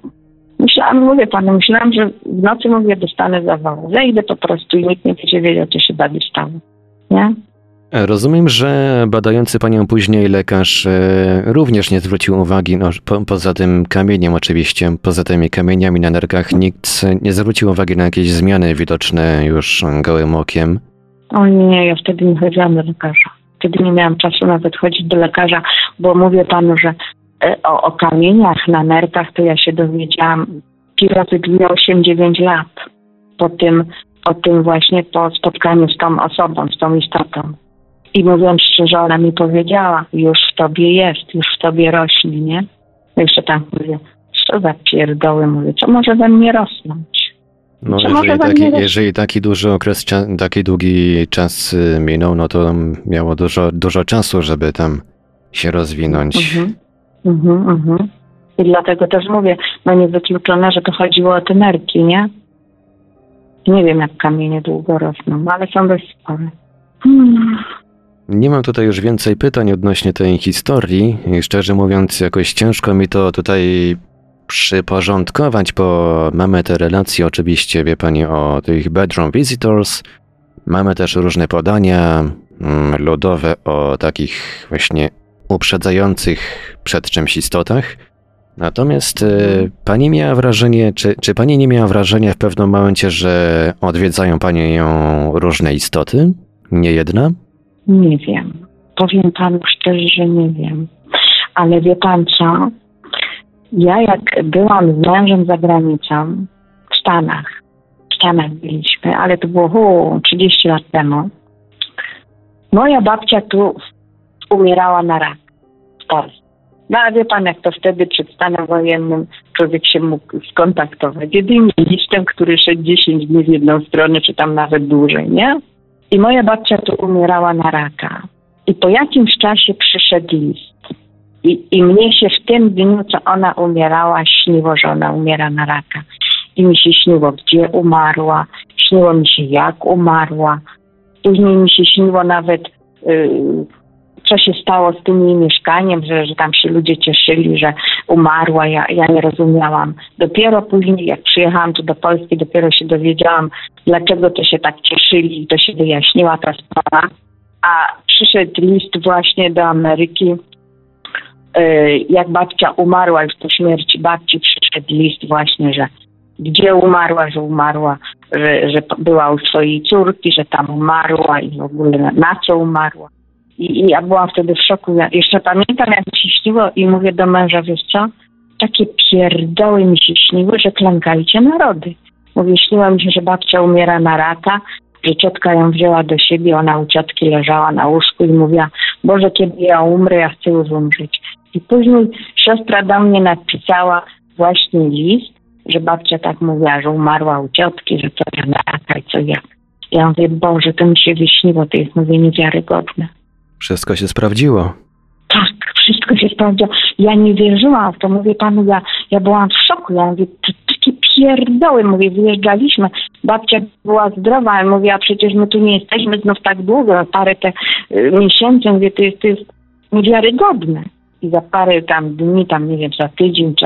myślałam, mówię panu, myślałam, że w nocy mówię, dostanę zawału. Zejdę po prostu i nikt nie będzie wiedział, co się dalej stało. Nie? Rozumiem, że badający panią później lekarz e, również nie zwrócił uwagi, no, po, poza tym kamieniem oczywiście, poza tymi kamieniami na nerkach, nikt nie zwrócił uwagi na jakieś zmiany widoczne już gołym okiem. O nie, ja wtedy nie chodziłam do lekarza. Wtedy nie miałam czasu nawet chodzić do lekarza, bo mówię panu, że e, o, o kamieniach na nerkach to ja się dowiedziałam razy dwie 8-9 lat po tym, po tym właśnie po spotkaniu z tą osobą, z tą istotą. I mówiąc szczerze, ona mi powiedziała, już w tobie jest, już w tobie rośnie, nie? Jeszcze tak mówię, co za pierdoły, mówię, co może we mnie rosnąć? No, jeżeli taki, jeżeli taki duży okres, taki długi czas y, minął, no to miało dużo, dużo czasu, żeby tam się rozwinąć. Mhm. Mhm, mhm. I dlatego też mówię, no niewykluczone, że to chodziło o te nerki, nie? Nie wiem, jak kamienie długo rosną, ale są dość spore. Hmm. Nie mam tutaj już więcej pytań odnośnie tej historii i szczerze mówiąc jakoś ciężko mi to tutaj przyporządkować, bo mamy te relacje oczywiście, wie pani, o tych bedroom visitors. Mamy też różne podania mm, ludowe o takich właśnie uprzedzających przed czymś istotach. Natomiast e, pani miała wrażenie, czy, czy pani nie miała wrażenia w pewnym momencie, że odwiedzają panią różne istoty? Nie jedna? Nie wiem. Powiem panu szczerze, że nie wiem. Ale wie pan co? Ja jak byłam z mężem za granicą, w Stanach, w Stanach byliśmy, ale to było hu, 30 lat temu, moja babcia tu umierała na rak w Polsce. No a wie pan, jak to wtedy przed stanem wojennym człowiek się mógł skontaktować. Jedynie listem, który szedł 10 dni w jedną stronę, czy tam nawet dłużej, nie? I moja babcia tu umierała na raka. I po jakimś czasie przyszedł list. I, I mnie się w tym dniu, co ona umierała, śniło, że ona umiera na raka. I mi się śniło, gdzie umarła, śniło mi się, jak umarła. Później mi się śniło nawet, yy, co się stało z tym jej mieszkaniem, że, że tam się ludzie cieszyli, że umarła. Ja, ja nie rozumiałam. Dopiero później, jak przyjechałam tu do Polski, dopiero się dowiedziałam, dlaczego to się tak cieszyli i to się wyjaśniła ta sprawa. A przyszedł list właśnie do Ameryki Y, jak babcia umarła, już po śmierci babci przyszedł list właśnie, że gdzie umarła, że umarła, że, że była u swojej córki, że tam umarła i w ogóle na, na co umarła. I, I, ja byłam wtedy w szoku. Ja jeszcze pamiętam, jak się śniło i mówię do męża, wiesz co, takie pierdoły mi się śniły, że klękajcie narody. Mówię, śniło mi się, że babcia umiera na raka, że ciotka ją wzięła do siebie, ona u ciotki leżała na łóżku i mówiła, Boże, kiedy ja umrę, ja chcę już umrzeć. I później siostra do mnie napisała właśnie list, że babcia tak mówiła, że umarła u ciotki, że co ja na raka i co jak. Ja mówię, Boże, to mi się wyśniło, to jest, mówię, niewiarygodne. Wszystko się sprawdziło. Tak, wszystko się sprawdziło. Ja nie wierzyłam w to, mówię panu, ja, ja byłam w szoku. Ja mówię, takie pierdoły, mówię, wyjeżdżaliśmy. Babcia była zdrowa, ale mówię, a przecież my tu nie jesteśmy znów tak długo, parę te y, miesięcy, mówię, to jest, to jest niewiarygodne i za parę tam dni, tam nie wiem, za tydzień czy,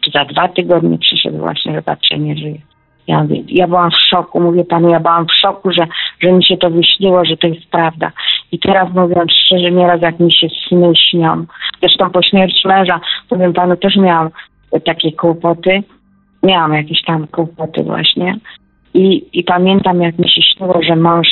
czy za dwa tygodnie przyszedł właśnie, że babcia nie żyje. Ja, ja byłam w szoku, mówię panu, ja byłam w szoku, że, że mi się to wyśniło, że to jest prawda. I teraz mówiąc szczerze, nieraz jak mi się sny śnią. Zresztą po śmierci męża, powiem panu, też miałam takie kłopoty. Miałam jakieś tam kłopoty właśnie. I, I pamiętam, jak mi się śniło, że mąż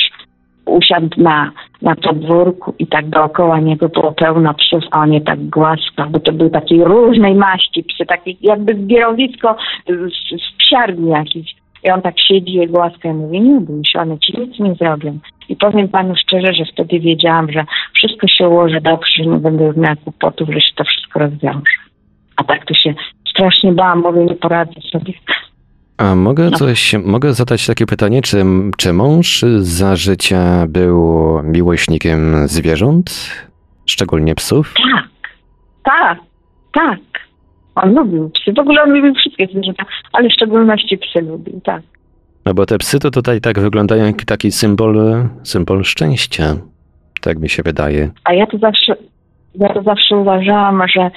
usiadł na, na podwórku i tak dookoła niego było pełno psów, a on je tak głaskał, bo to były takiej różnej maści psy, takie jakby zbiorowisko z, z psiarni jakiś. I on tak siedzi i głaska i mówi, nie bój się, one ci nic nie zrobią. I powiem panu szczerze, że wtedy wiedziałam, że wszystko się ułoży dobrze, że nie będę miała kłopotów, że się to wszystko rozwiąże. A tak to się strasznie bałam, mówię, nie poradzę sobie. A mogę no. coś, mogę zadać takie pytanie, czy, czy mąż za życia był miłośnikiem zwierząt, szczególnie psów? Tak, tak, tak. On lubił psy, w ogóle on lubił wszystkie zwierzęta, ale w szczególności psy lubił, tak. No bo te psy to tutaj tak wyglądają jak taki symbol, symbol szczęścia, tak mi się wydaje. A ja to zawsze, ja to zawsze uważałam, że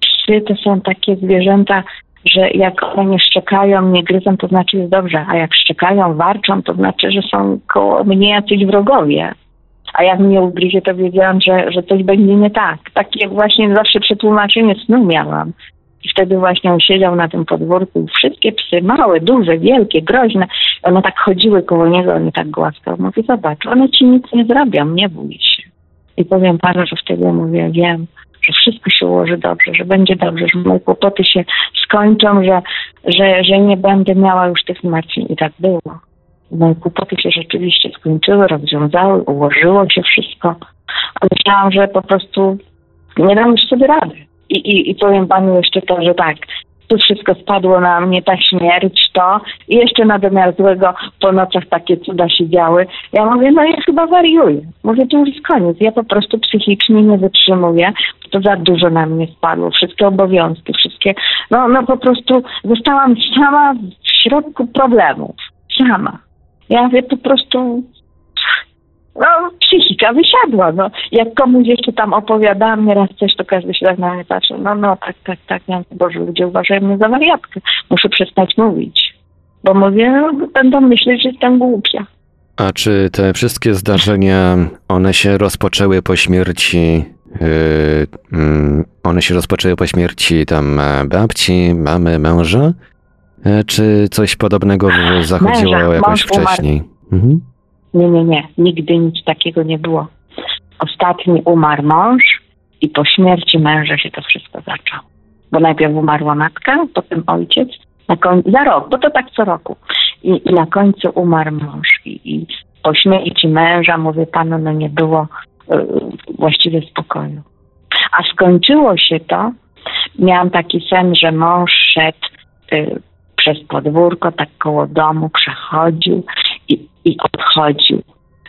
psy to są takie zwierzęta, że jak one nie szczekają, nie gryzą, to znaczy jest dobrze, a jak szczekają, warczą, to znaczy, że są koło mnie jacyś wrogowie. A jak mnie ugryzie, to wiedziałam, że, że coś będzie nie tak. Takie właśnie zawsze przetłumaczenie snu miałam. I wtedy właśnie on siedział na tym podwórku. Wszystkie psy, małe, duże, wielkie, groźne, one tak chodziły koło niego, on je tak głaskał. Mówię, zobacz, one ci nic nie zrobią, nie bój się. I powiem panu, że wtedy mówię, wiem, że wszystko się ułoży dobrze, że będzie dobrze, że moje kłopoty się skończą, że, że, że nie będę miała już tych zmartwień. I tak było. Moje kłopoty się rzeczywiście skończyły, rozwiązały, ułożyło się wszystko. A myślałam, że po prostu nie dam już sobie rady. I, i, I powiem panu jeszcze to, że tak, tu wszystko spadło na mnie, ta śmierć, to i jeszcze na złego po nocach takie cuda się działy. Ja mówię, no ja chyba wariuję. Mówię, to już jest koniec. Ja po prostu psychicznie nie wytrzymuję. To za dużo na mnie spadło. Wszystkie obowiązki, wszystkie, no, no po prostu zostałam sama w środku problemów. Sama. Ja mówię, po prostu, no psychika wysiadła. No, jak komuś jeszcze tam opowiadałam nieraz coś, to każdy się tak na mnie patrzył. No, no, tak, tak, tak. Ja Boże, ludzie uważają mnie za wariatkę. Muszę przestać mówić. Bo mówię, no, będą myśleć, że jestem głupia. A czy te wszystkie zdarzenia, one się rozpoczęły po śmierci, yy, mm, one się rozpoczęły po śmierci tam e, babci, mamy, męża? E, Czy coś podobnego zachodziło Męża, jakoś wcześniej? Mhm. Nie, nie, nie. Nigdy nic takiego nie było. Ostatni umarł mąż i po śmierci męża się to wszystko zaczęło. Bo najpierw umarła matka, potem ojciec, na koń... za rok, bo to tak co roku. I, i na końcu umarł mąż. I, I po śmierci męża, mówię panu, no nie było y, właściwie spokoju. A skończyło się to, miałam taki sen, że mąż szedł y, przez podwórko, tak koło domu, przechodził i, i odchodził.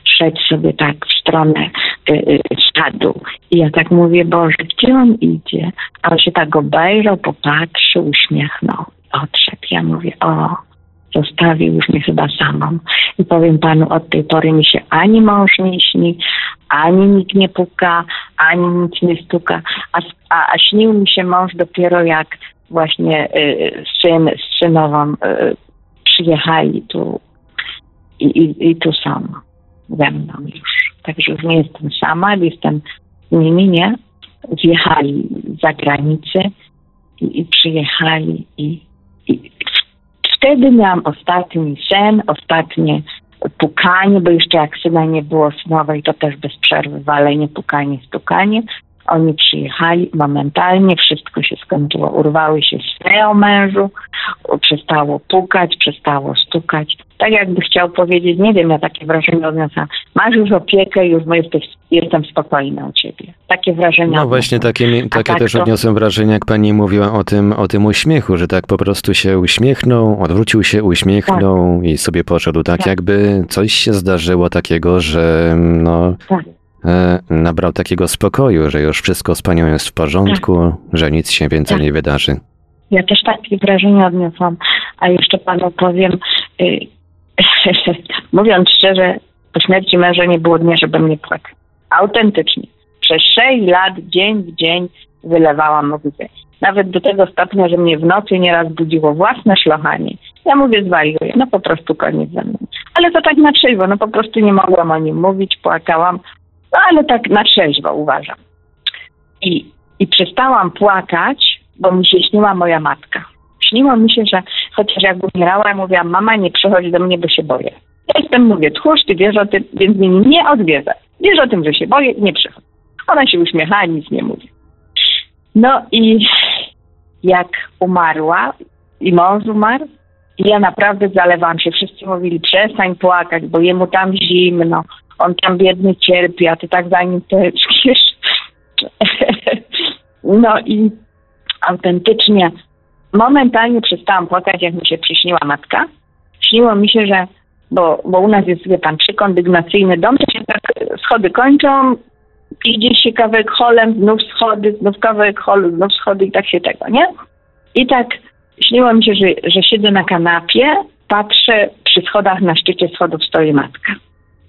Szedł sobie tak w stronę y, y. I ja tak mówię, Boże, gdzie on idzie? A on się tak obejrzał, popatrzył, uśmiechnął, odszedł. Ja mówię, o, zostawił już mnie chyba samą. I powiem panu, od tej pory mi się ani mąż nie śni, ani nikt nie puka, ani nic nie stuka. A, a, a śnił mi się mąż dopiero jak właśnie y, syn z synową y, przyjechali tu i, i, i tu są ze mną już. Także już nie jestem sama, jestem z nimi, nie? Wjechali za granicę i, i przyjechali i, i wtedy miałam ostatni sen, ostatnie pukanie, bo jeszcze jak syna nie było synowej, to też bez przerwy walenie, pukanie, stukanie. Oni przyjechali momentalnie, wszystko się skończyło. Urwały się sny o mężu, przestało pukać, przestało stukać. Tak jakby chciał powiedzieć, nie wiem, ja takie wrażenie odniosłam. Masz już opiekę, już jesteś, jestem spokojna o ciebie. Takie wrażenie No właśnie takie, takie tak też to- odniosłem wrażenie, jak pani mówiła o tym, o tym uśmiechu, że tak po prostu się uśmiechnął, odwrócił się, uśmiechnął i sobie poszedł. Tak, Tak. jakby coś się zdarzyło takiego, że no, Tak. E, nabrał takiego spokoju, że już wszystko z panią jest w porządku, że nic się więcej Tak. nie wydarzy. Ja też takie wrażenie odniosłam. A jeszcze panu powiem, y, mówiąc szczerze, po śmierci męża nie było dnia, żebym nie płakał. Autentycznie. Przez sześć lat, dzień w dzień wylewałam łzy. Nawet do tego stopnia, że mnie w nocy nieraz budziło własne szlochanie. Ja mówię, zwariuję, no po prostu koniec ze mną. Ale to tak na trzeźwo, no po prostu nie mogłam o nim mówić, płakałam. No ale tak na trzeźwo uważam. I, I przestałam płakać, bo mi się śniła moja matka. Śniło mi się, że chociaż jak umierała, mówiłam, mama nie przychodzi do mnie, bo się boję. Ja jestem, mówię, tchórz, ty wiesz o tym, więc mnie nie odwiedza. Wiesz o tym, że się boję, nie przychodź. Ona się uśmiechała, nic nie mówi. No i jak umarła i mąż umarł, ja naprawdę zalewałam się. Wszyscy mówili, przestań płakać, bo jemu tam zimno, on tam biedny cierpi, a ty tak za nim teczkiesz. No i autentycznie momentalnie przestałam płakać, jak mi się przyśniła matka. Śniło mi się, że, bo, bo u nas jest, wie pan, trzykondygnacyjny dom, to się tak schody kończą, idzie się kawałek holem, znów schody, znów kawałek holu, znów schody i tak się tego, nie? I tak śniło mi się, że, że siedzę na kanapie, patrzę przy schodach, na szczycie schodów stoi matka.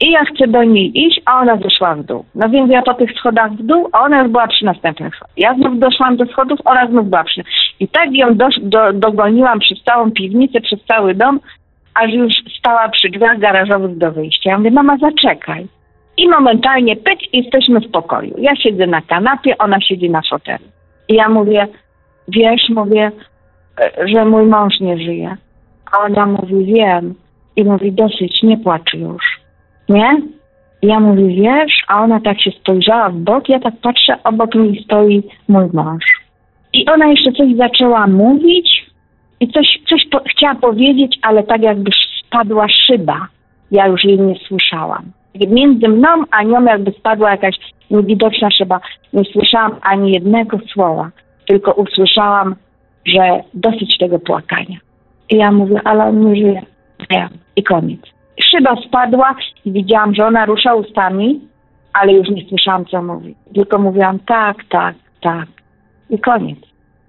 I ja chcę do niej iść, a ona zeszła w dół. No więc ja po tych schodach w dół, a ona już była przy następnych schodach. Ja znów doszłam do schodów, ona znów była przy. I tak ją do, do, dogoniłam przez całą piwnicę, przez cały dom, aż już stała przy drzwiach garażowych do wyjścia. Ja mówię, mama, zaczekaj. I momentalnie, pyk, jesteśmy w pokoju. Ja siedzę na kanapie, ona siedzi na fotelu. I ja mówię, wiesz, mówię, e, że mój mąż nie żyje. A ona mówi, wiem. I mówi, dosyć, nie płacz już. Nie? I ja mówię, wiesz, a ona tak się spojrzała w bok, ja tak patrzę, obok niej stoi mój mąż. I ona jeszcze coś zaczęła mówić i coś, coś po, chciała powiedzieć, ale tak jakby spadła szyba. Ja już jej nie słyszałam. Między mną a nią jakby spadła jakaś niewidoczna szyba. Nie słyszałam ani jednego słowa, tylko usłyszałam, że dosyć tego płakania. I ja mówię, ale on nie żyje. I koniec. Szyba spadła i widziałam, że ona rusza ustami, ale już nie słyszałam, co mówi. Tylko mówiłam tak, tak, tak. I koniec.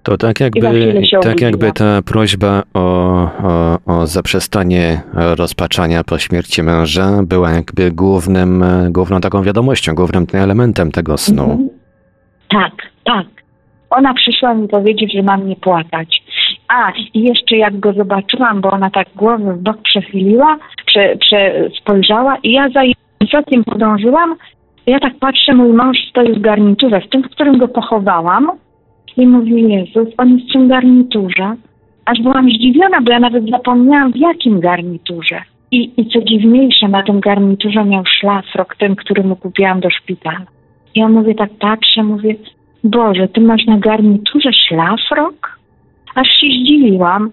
To tak jakby, tak jakby ta prośba o, o, o zaprzestanie rozpaczania po śmierci męża była jakby głównym, główną taką wiadomością, głównym elementem tego snu. Mhm. Tak, tak. Ona przyszła mi powiedzieć, że mam nie płakać. A, i jeszcze jak go zobaczyłam, bo ona tak głowę w bok przechyliła, prze, prze, spojrzała i ja za wzrokiem podążyłam. Ja tak patrzę, mój mąż stoi w garniturze, w tym, w którym go pochowałam i mówi, Jezus, on jest w tym garniturze. Aż byłam zdziwiona, bo ja nawet zapomniałam w jakim garniturze. I, I co dziwniejsze, na tym garniturze miał szlafrok, ten, który mu kupiłam do szpitala. Ja mówię, tak patrzę, mówię, Boże, ty masz na garniturze szlafrok? Aż się zdziwiłam.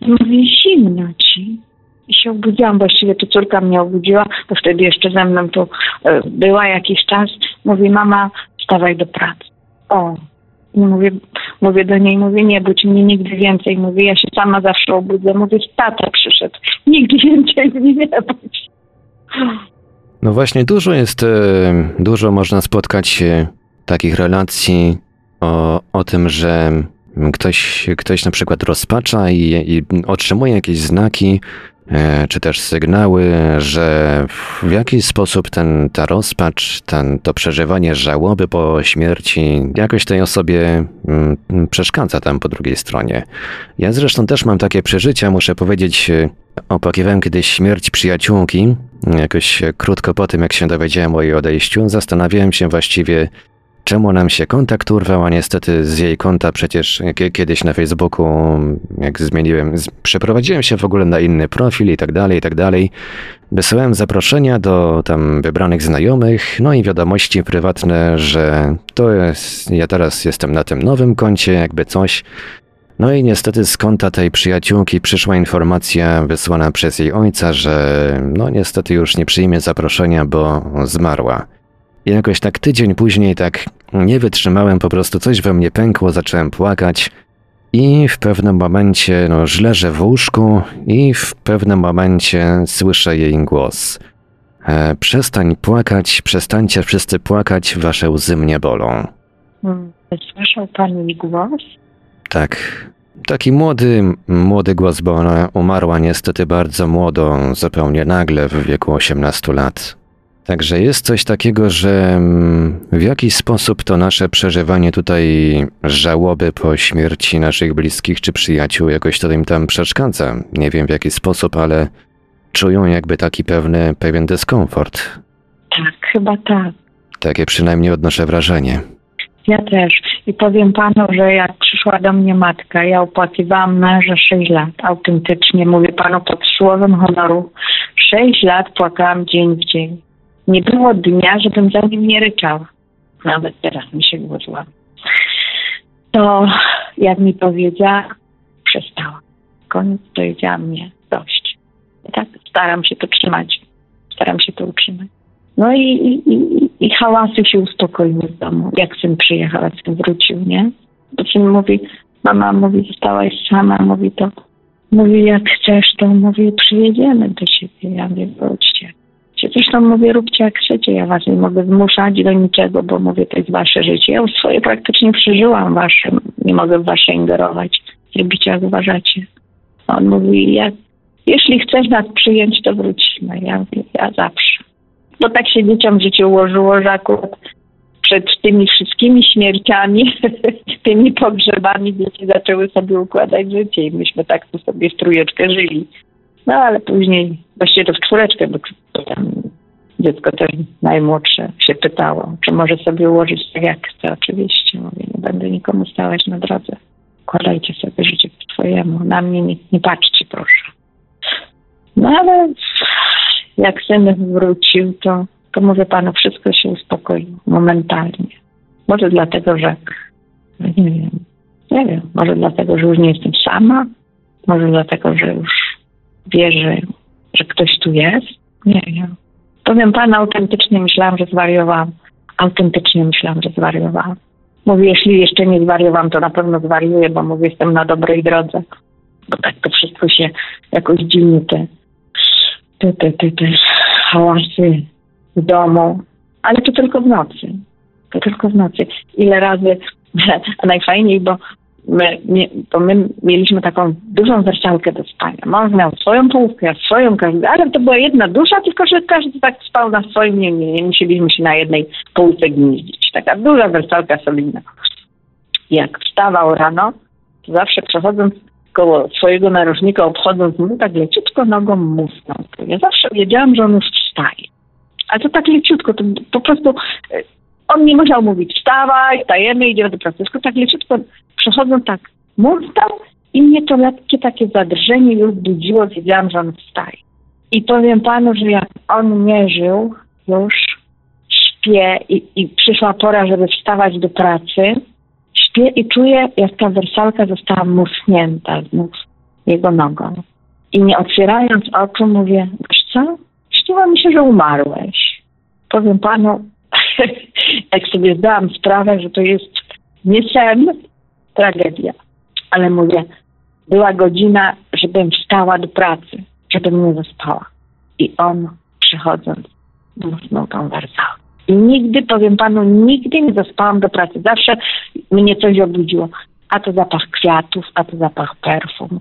Mówię, zimno ci. I się obudziłam, właściwie to córka mnie obudziła, bo wtedy jeszcze ze mną tu e, była jakiś czas. Mówi, mama, wstawaj do pracy. O. I mówię, mówię do niej, mówię, nie budź mnie nigdy więcej. Mówię, ja się sama zawsze obudzę. Mówię, tata przyszedł. Nigdy więcej mnie nie budź. No właśnie, dużo jest, e, dużo można spotkać e, takich relacji o, o tym, że ktoś, ktoś na przykład rozpacza i, i otrzymuje jakieś znaki, czy też sygnały, że w jakiś sposób ten, ta rozpacz, ten, to przeżywanie żałoby po śmierci jakoś tej osobie mm, przeszkadza tam po drugiej stronie. Ja zresztą też mam takie przeżycia, muszę powiedzieć, e, opłakiwałem kiedyś śmierć przyjaciółki, jakoś krótko po tym, jak się dowiedziałem o jej odejściu, zastanawiałem się właściwie, czemu nam się kontakt urwał, a niestety z jej konta przecież kie- kiedyś na Facebooku, jak zmieniłem, przeprowadziłem się w ogóle na inny profil i tak dalej, i tak dalej. Wysyłałem zaproszenia do tam wybranych znajomych, no i wiadomości prywatne, że to jest, ja teraz jestem na tym nowym koncie, jakby coś. No i niestety z konta tej przyjaciółki przyszła informacja wysłana przez jej ojca, że no niestety już nie przyjmie zaproszenia, bo zmarła. Jakoś tak tydzień później tak nie wytrzymałem, po prostu coś we mnie pękło, zacząłem płakać i w pewnym momencie, no, że leżę w łóżku i w pewnym momencie słyszę jej głos. E, przestań płakać, przestańcie wszyscy płakać, wasze łzy mnie bolą. Hmm. Słyszał pan jej głos? Tak, taki młody, młody głos, bo ona umarła niestety bardzo młodo, zupełnie nagle w wieku 18 lat. Także jest coś takiego, że mm, w jakiś sposób to nasze przeżywanie tutaj żałoby po śmierci naszych bliskich czy przyjaciół jakoś to im tam przeszkadza. Nie wiem w jaki sposób, ale czują jakby taki pewny, pewien dyskomfort. Tak, chyba tak. Takie przynajmniej odnoszę wrażenie. Ja też. I powiem panu, że jak przyszła do mnie matka, ja opłakiwałam męża 6 lat. Autentycznie mówię panu pod słowem honoru. 6 lat płakałam dzień w dzień. Nie było dnia, żebym za nim nie ryczała. Nawet teraz mi się głosła. To jak mi powiedziała, przestała. Koniec powiedziała mnie dość. Tak staram się to trzymać. Staram się to utrzymać. No i, i, i, i hałasy się uspokoiły w domu. Jak syn przyjechał, jak syn wrócił, nie? To syn mówi, mama mówi, zostałaś sama, mówi to, mówi jak chcesz, to mówi przyjedziemy do ciebie. Ja mówię, wróćcie. Zresztą mówię, róbcie jak chcecie, ja was nie mogę zmuszać do niczego, bo mówię, to jest wasze życie. Ja już swoje praktycznie przeżyłam wasze, nie mogę w wasze ingerować. Zrobicie jak uważacie. On mówi, jeśli chcesz nas przyjąć, to wrócimy. Ja ja zawsze. Bo tak się dzieciom w życiu ułożyło, że akurat przed tymi wszystkimi śmierciami, tymi pogrzebami dzieci zaczęły sobie układać życie i myśmy tak sobie w trójeczkę żyli. No ale później, właściwie to w czwóreczkę, bo dziecko też najmłodsze się pytało, czy może sobie ułożyć tak jak chce. Oczywiście, mówię, nie będę nikomu stawać na drodze. Układajcie sobie życie po swojemu. Na mnie nie, nie patrzcie, proszę. No ale jak syn wrócił, to, to mówię panu, wszystko się uspokoiło momentalnie. Może dlatego, że nie wiem, nie wiem, może dlatego, że już nie jestem sama, może dlatego, że już wierzę, że ktoś tu jest. Nie wiem. Powiem panu, autentycznie myślałam, że zwariowałam. Autentycznie myślałam, że zwariowałam. Mówię, jeśli jeszcze nie zwariowałam, to na pewno zwariuję, bo mówię, jestem na dobrej drodze. Bo tak to wszystko się jakoś dziwnie te, te, te, te, te hałasy w domu. Ale to tylko w nocy. To tylko w nocy. Ile razy, a najfajniej, bo my, nie, bo my mieliśmy taką dużą wersalkę do spania. Mąż miał swoją połówkę, ja swoją, każdy, ale to była jedna dusza, tylko że każdy tak spał na swoim, nie, nie, nie musieliśmy się na jednej połówce gnieździć. Taka duża wersalka solidna. Jak wstawał rano, to zawsze przechodząc koło swojego narożnika, obchodząc mu, tak leciutko nogą musnął. Ja zawsze wiedziałam, że on już wstaje. Ale to tak leciutko, to po prostu e, on nie musiał mówić wstawaj, stajemy, idziemy do pracy. Tylko tak leciutko przechodząc tak musnął i mnie to lekkie takie zadrżenie już budziło, wiedziałam, że on wstaje. I powiem panu, że jak on nie żył już, śpię i, i przyszła pora, żeby wstawać do pracy, śpię i czuję, jak ta wersalka została musnięta znów jego nogą. I nie otwierając oczu mówię, wiesz co? Śniło mi się, że umarłeś. Powiem panu, jak sobie zdałam sprawę, że to jest nie sen, tragedia. Ale mówię, była godzina, żebym wstała do pracy, żebym nie zaspała. I on przychodząc, musnął tą wersalkę. I nigdy, powiem panu, nigdy nie zaspałam do pracy. Zawsze mnie coś obudziło. A to zapach kwiatów, a to zapach perfum,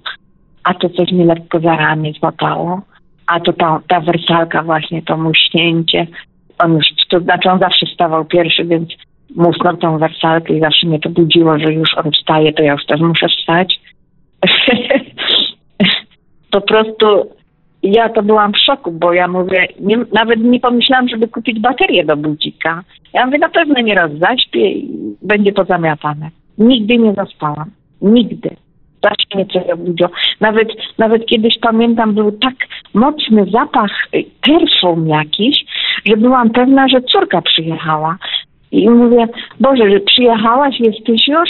a to coś mi lekko za ramię złapało, a to ta, ta wersalka właśnie, to muśnięcie. On już, to znaczy on zawsze stawał pierwszy, więc musnął tą wersalkę i zawsze mnie to budziło, że już on wstaje, to ja już też muszę wstać. po prostu ja to byłam w szoku, bo ja mówię, nie, nawet nie pomyślałam, żeby kupić baterię do budzika. Ja mówię, na pewno nieraz zaśpię i będzie pozamiatane. Nigdy nie zaspałam. Nigdy. Zawsze mnie coś obudziło. Nawet, nawet kiedyś pamiętam, był tak mocny zapach y, perfum jakiś, że byłam pewna, że córka przyjechała. I mówię, Boże, że przyjechałaś, jesteś już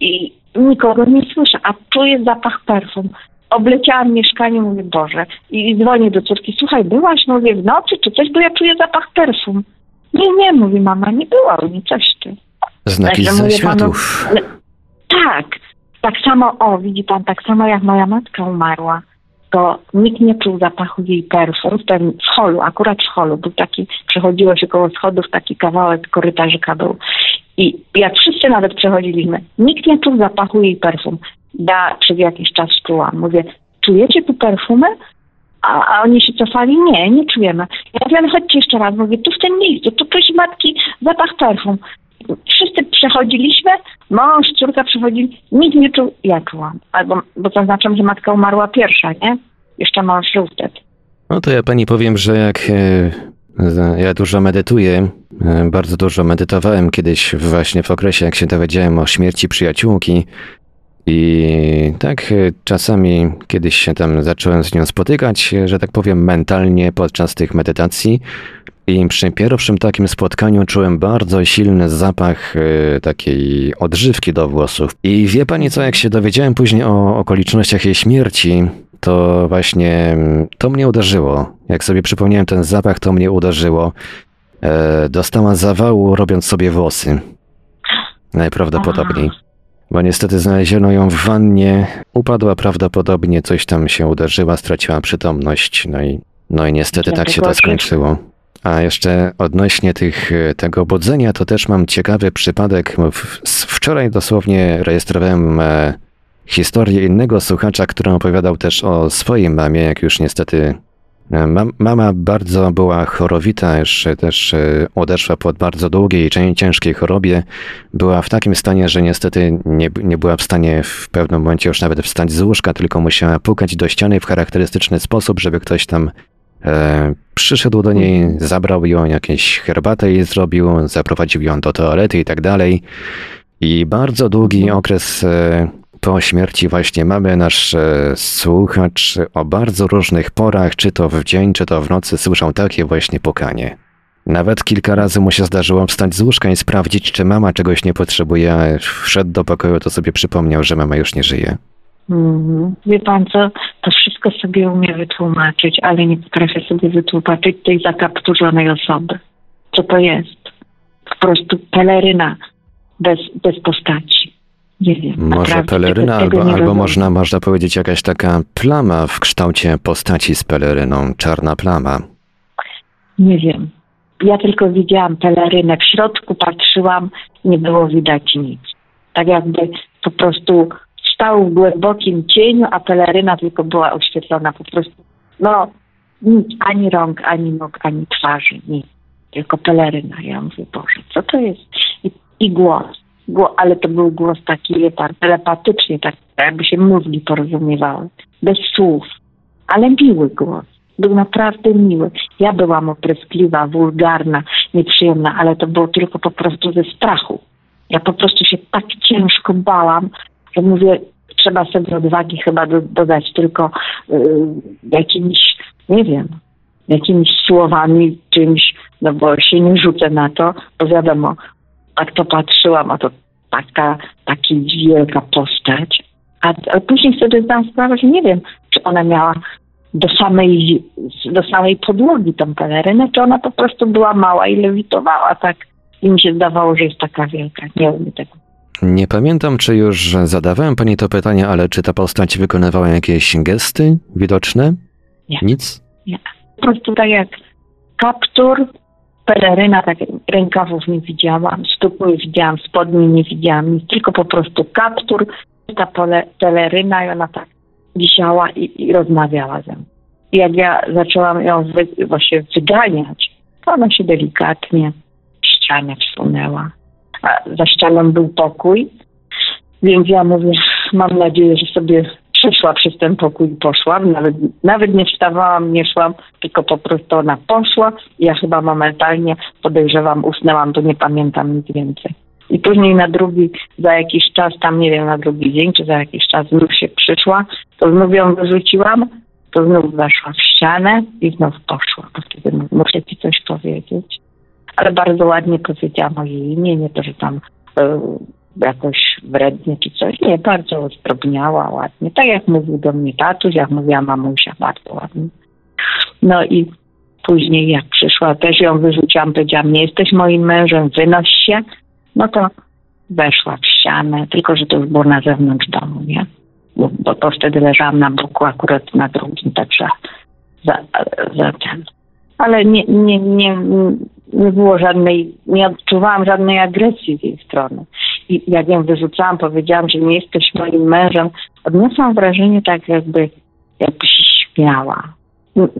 i nikogo nie słyszę, a czuję zapach perfum obleciałam mieszkanie, mówię, Boże, i dzwonię do córki, słuchaj, byłaś, mówię, w nocy czy coś, bo ja czuję zapach perfum. Nie, nie, mówi mama, nie była, nie coś ty. Znaki Także ze mówię światów. Panu, tak, tak samo, o, widzi pan, tak samo jak moja matka umarła, to nikt nie czuł zapachu jej perfum w, tym, w holu, akurat w holu, był taki, przechodziło się koło schodów, taki kawałek korytarzyka był. I jak wszyscy nawet przechodziliśmy, nikt nie czuł zapachu jej perfum. Ja przez jakiś czas czułam. Mówię, czujecie tu perfumy? A, a oni się cofali, nie, nie czujemy. Ja mówię, ale chodźcie jeszcze raz, mówię, tu w tym miejscu, tu ktoś matki, zapach perfum. Wszyscy przechodziliśmy, mąż, córka przechodzili, nikt nie czuł, ja czułam. Albo, bo zaznaczam, że matka umarła pierwsza, nie? Jeszcze mąż żył wtedy. No to ja pani powiem, że jak e, ja dużo medytuję, e, bardzo dużo medytowałem kiedyś właśnie w okresie, jak się dowiedziałem o śmierci przyjaciółki. I tak e, czasami kiedyś się tam zacząłem z nią spotykać, że tak powiem, mentalnie podczas tych medytacji. I przy pierwszym takim spotkaniu czułem bardzo silny zapach e, takiej odżywki do włosów. I wie pani co, jak się dowiedziałem później o okolicznościach jej śmierci, to właśnie mm, to mnie uderzyło. Jak sobie przypomniałem ten zapach, to mnie uderzyło. E, dostała zawału robiąc sobie włosy. Najprawdopodobniej. Bo niestety znaleziono ją w wannie, upadła prawdopodobnie, coś tam się uderzyła, straciła przytomność, no i, no i niestety tak się to skończyło. A jeszcze odnośnie tych, e, tego budzenia, to też mam ciekawy przypadek. Wczoraj dosłownie rejestrowałem e, historię innego słuchacza, który opowiadał też o swojej mamie, jak już niestety e, mam, mama bardzo była chorowita, już też odeszła po bardzo długiej i cię- ciężkiej chorobie. Była w takim stanie, że niestety nie, nie była w stanie w pewnym momencie już nawet wstać z łóżka, tylko musiała pukać do ściany w charakterystyczny sposób, żeby ktoś tam e, przyszedł do niej, zabrał ją, jakieś herbatę jej zrobił, zaprowadził ją do toalety i tak dalej. I bardzo długi okres e, po śmierci właśnie mamy nasz e, słuchacz o bardzo różnych porach, czy to w dzień, czy to w nocy, słyszał takie właśnie pukanie. Nawet kilka razy mu się zdarzyło wstać z łóżka i sprawdzić, czy mama czegoś nie potrzebuje. Wszedł do pokoju, to sobie przypomniał, że mama już nie żyje. Mhm. Wie pan co, to wszystko sobie umie wytłumaczyć, ale nie potrafię sobie wytłumaczyć tej zakapturzonej osoby. Co to jest? Po prostu peleryna bez, bez postaci. Nie wiem. Może peleryna, albo, albo można, można powiedzieć jakaś taka plama w kształcie postaci z peleryną, czarna plama. Nie wiem. Ja tylko widziałam pelerynę. W środku patrzyłam, nie było widać nic. Tak jakby po prostu stał w głębokim cieniu, a peleryna tylko była oświetlona po prostu. No, nic, ani rąk, ani nóg, ani twarzy, nic. Tylko peleryna. Ja mówię, Boże, co to jest? I, i głos. Ale to był głos taki, telepatyczny, tak jakby się mózgi porozumiewały. Bez słów. Ale miły głos. Był naprawdę miły. Ja byłam opryskliwa, wulgarna, nieprzyjemna, ale to było tylko po prostu ze strachu. Ja po prostu się tak ciężko bałam, że mówię, trzeba sobie odwagi chyba do, dodać tylko y, jakimiś, nie wiem, jakimiś słowami, czymś, no bo się nie rzucę na to, bo wiadomo, tak to patrzyłam, a to taka, taki wielka postać. A, a później sobie zdałam sprawę, że nie wiem, czy ona miała do samej, do samej podłogi tą pelerynę, czy ona po prostu była mała i lewitowała tak i mi się zdawało, że jest taka wielka. Nie umiem tego. Nie pamiętam, czy już zadawałem pani to pytanie, ale czy ta postać wykonywała jakieś gesty widoczne? Nie. Nic? Nie. Po prostu tak jak kaptur, peleryna, tak rękawów nie widziałam, stóp nie widziałam, spodni nie widziałam, nic, tylko po prostu kaptur, ta pole, peleryna i ona tak wisiała i, i rozmawiała ze mną. I jak ja zaczęłam ją wy, właśnie wyganiać, to ona się delikatnie w ścianę wsunęła. Za ścianą był pokój, więc ja mówię, mam nadzieję, że sobie przeszła przez ten pokój i poszłam. Nawet, nawet nie wstawałam, nie szłam, tylko po prostu ona poszła. Ja chyba momentalnie podejrzewam, usnęłam, to nie pamiętam nic więcej. I później na drugi, za jakiś czas, tam nie wiem, na drugi dzień, czy za jakiś czas znów się przyszła, to znów ją wyrzuciłam, to znów weszła w ścianę i znów poszła. Bo wtedy mu- muszę ci coś powiedzieć. Ale bardzo ładnie powiedziała moje imię, nie to, że tam e, jakoś wrednie czy coś. Nie, bardzo zdrobniała ładnie. Tak jak mówił do mnie tatuś, jak mówiła mamusia, bardzo ładnie. No i później jak przyszła, też ją wyrzuciłam, powiedziałam, nie jesteś moim mężem, wynoś się. No to weszła w ścianę, tylko że to już było na zewnątrz domu, nie? Bo, bo to wtedy leżałam na boku akurat na drugim, także za, za ten. Ale nie, nie, nie, nie było żadnej, nie odczuwałam żadnej agresji z jej strony. I jak ją wyrzucałam, powiedziałam, że nie jesteś moim mężem, odniosłam wrażenie tak jakby, jakby się śmiała.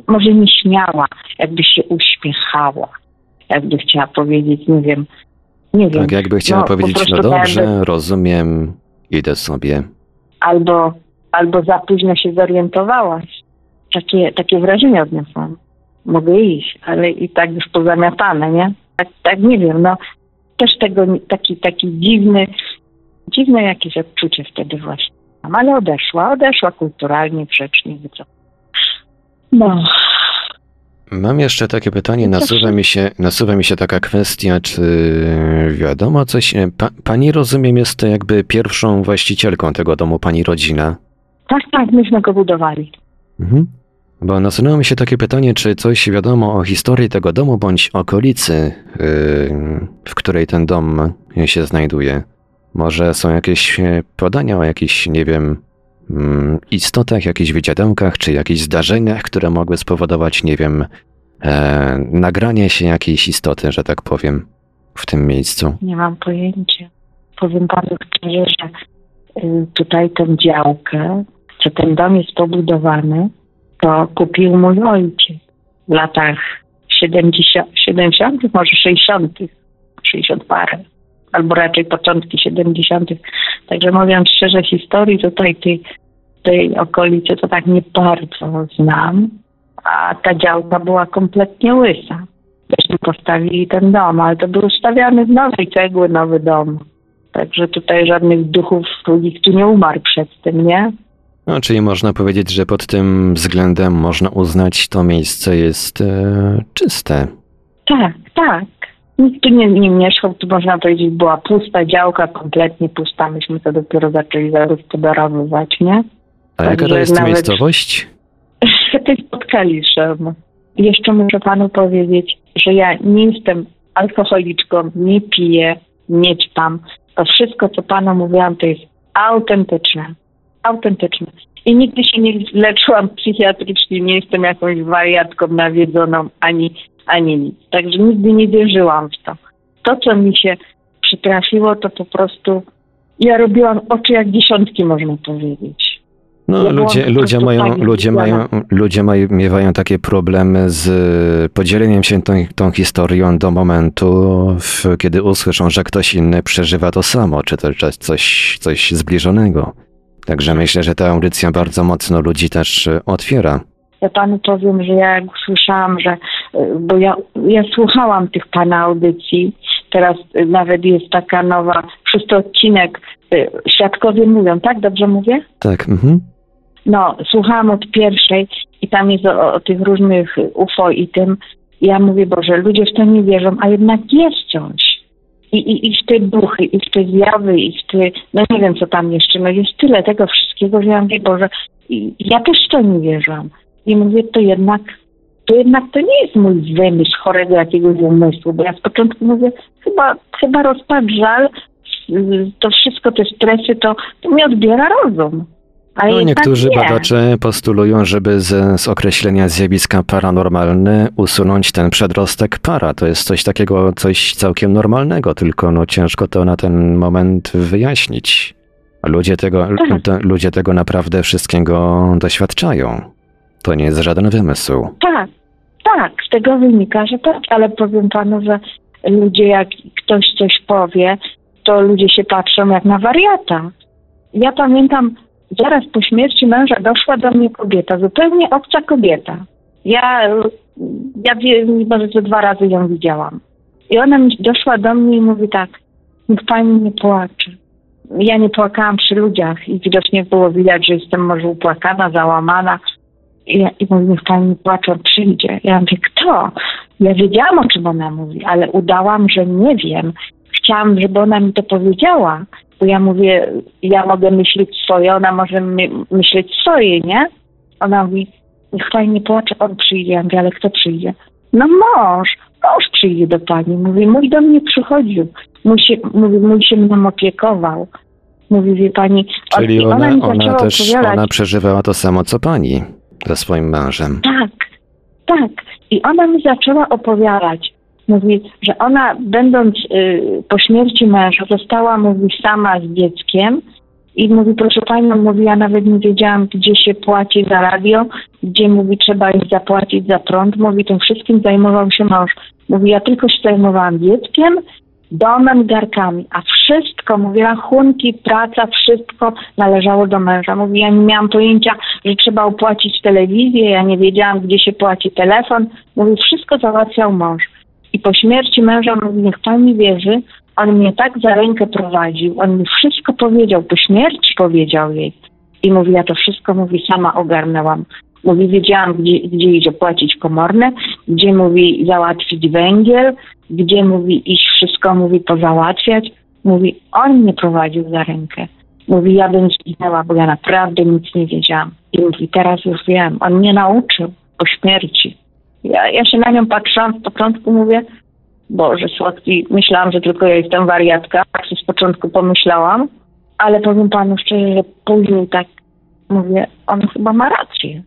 Może nie śmiała, jakby się uśmiechała. Jakby chciała powiedzieć, nie wiem, nie wiem. Tak jakby chciała no, po powiedzieć, no dobrze, jakby- rozumiem, idę sobie. albo, albo za późno się zorientowałaś. Takie, takie wrażenie odniosłam. Mogę iść, ale i tak już pozamiatane, nie? Tak, tak nie wiem, no też tego, taki, taki dziwny, dziwne jakieś odczucie wtedy właśnie. mam. Ale odeszła, odeszła kulturalnie, grzecznie, co. No, Mam jeszcze takie pytanie, nasuwa mi się, nasuwa mi się taka kwestia, czy wiadomo coś, pa, pani rozumiem jest jakby pierwszą właścicielką tego domu, pani rodzina. tak, tak, myśmy go budowali. Mhm. Bo nasunęło mi się takie pytanie, czy coś wiadomo o historii tego domu bądź okolicy, yy, w której ten dom się znajduje. Może są jakieś e, podania o jakichś, nie wiem, mm, istotach, jakichś wydziadełkach, czy jakichś zdarzeniach, które mogły spowodować, nie wiem, e, nagranie się jakiejś istoty, że tak powiem, w tym miejscu. Nie mam pojęcia. Powiem panu szczerze, że y, tutaj tę działkę, że ten dom jest pobudowany, to kupił mój ojciec w latach 70, 70 może 60, 60 parę, albo raczej początki 70. Także mówiąc szczerze, historii tutaj tej, tej okolicy to tak nie bardzo znam, a ta działka była kompletnie łysa żeśmy postawili ten dom, ale to był stawiany z nowej cegły nowy dom. Także tutaj żadnych duchów, nikt tu nie umarł przed tym, nie? No, czyli można powiedzieć, że pod tym względem można uznać, to miejsce jest e, czyste. Tak, tak. Nikt tu nie, nie mieszkał, tu można powiedzieć była pusta działka, kompletnie pusta. Myśmy to dopiero zaczęli zagospodarowywać, nie? A jaka to jest nawet- miejscowość? to jest pod Kaliszem. Jeszcze muszę panu powiedzieć, że ja nie jestem alkoholiczką, nie piję, nie ćpam. To wszystko, co panu mówiłam, to jest autentyczne. Autentyczne. I nigdy się nie leczyłam psychiatrycznie, nie jestem jakąś wariatką nawiedzoną, ani, ani nic. Także nigdy nie wierzyłam w to. To, co mi się przytrafiło, to po prostu Ja robiłam oczy jak dziesiątki, można powiedzieć. No, Ja ludzie, ludzie, mają, ludzie, mają, ludzie mają, miewają takie problemy z podzieleniem się tą, tą historią do momentu, w, kiedy usłyszą, że ktoś inny przeżywa to samo, czy też coś, coś zbliżonego. Także myślę, że ta audycja bardzo mocno ludzi też e, otwiera. Ja panu powiem, że ja jak usłyszałam, że, y, bo ja, ja słuchałam tych pana audycji, teraz y, nawet jest taka nowa, szósty odcinek, y, Świadkowie mówią, tak? Dobrze mówię? Tak, mhm. No, słuchałam od pierwszej i tam jest o, o tych różnych UFO i tym. Ja mówię, Boże, ludzie w to nie wierzą, a jednak jest coś. I, i, I w te duchy, i w te zjawy, i w te, no nie wiem co tam jeszcze, no jest tyle tego wszystkiego, że ja mówię, Boże, ja też w to nie wierzę. I mówię, to jednak, to jednak to nie jest mój wymysł chorego jakiegoś umysłu, bo ja z początku mówię, chyba, chyba rozpad żal, to wszystko, te stresy, to, to odbiera rozum. Ale No, jednak niektórzy nie. badacze postulują, żeby z, z określenia zjawiska paranormalne usunąć ten przedrostek para. To jest coś takiego, coś całkiem normalnego, tylko no ciężko to na ten moment wyjaśnić. Ludzie tego, Tak. to, ludzie tego naprawdę wszystkiego doświadczają. To nie jest żaden wymysł. Tak, tak, z tego wynika, że tak, ale powiem panu, że ludzie, jak ktoś coś powie, to ludzie się patrzą jak na wariata. Ja pamiętam, zaraz po śmierci męża doszła do mnie kobieta, zupełnie obca kobieta. Ja, ja może ze dwa razy ją widziałam. I ona doszła do mnie i mówi tak, niech pani nie płacze. Ja nie płakałam przy ludziach i widocznie było widać, że jestem może upłakana, załamana. I, ja- I mówi, niech pani nie płacze, on przyjdzie. Ja mówię, kto? Ja wiedziałam, o czym ona mówi, ale udałam, że nie wiem. Chciałam, żeby ona mi to powiedziała, bo ja mówię, ja mogę myśleć swoje, ona może my, myśleć swoje, nie? Ona mówi, niech pani nie płacze, on przyjdzie. Ja mówię, ale kto przyjdzie? No mąż, mąż przyjdzie do pani. Mówi, mój do mnie przychodził. Mój się, mówi, mój się mną opiekował. Mówi, wie pani, Czyli ona, ona zaczęła też opowiadać. ona przeżywała to samo co pani ze swoim mężem. Tak, tak. I ona mi zaczęła opowiadać. Mówi, że ona będąc y, po śmierci męża została, mówi, sama z dzieckiem i mówi, proszę panią, mówi, ja nawet nie wiedziałam, gdzie się płaci za radio, gdzie mówi, trzeba iść zapłacić za prąd. Mówi, tym wszystkim zajmował się mąż. Mówi, ja tylko się zajmowałam dzieckiem, domem, garkami, a wszystko, mówi, rachunki, praca, wszystko należało do męża. Mówi, ja nie miałam pojęcia, że trzeba opłacić telewizję, ja nie wiedziałam, gdzie się płaci telefon. Mówi, wszystko załatwiał mąż. I po śmierci męża, mówi, niech pani wierzy, on mnie tak za rękę prowadził, on mi wszystko powiedział, po śmierci powiedział jej. I mówi, ja to wszystko, mówi, sama ogarnęłam. Mówi, wiedziałam, gdzie, gdzie iść opłacić komorne, gdzie mówi załatwić węgiel, gdzie mówi iść wszystko, mówi pozałatwiać. Mówi, on mnie prowadził za rękę. Mówi, ja bym zginęła, bo ja naprawdę nic nie wiedziałam. I mówi, teraz już wiem, on mnie nauczył po śmierci. Ja, ja się na nią patrzyłam, z początku mówię, Boże słodki, myślałam, że tylko ja jestem wariatka, tak z początku pomyślałam, ale powiem panu szczerze, że później tak mówię, on chyba ma rację.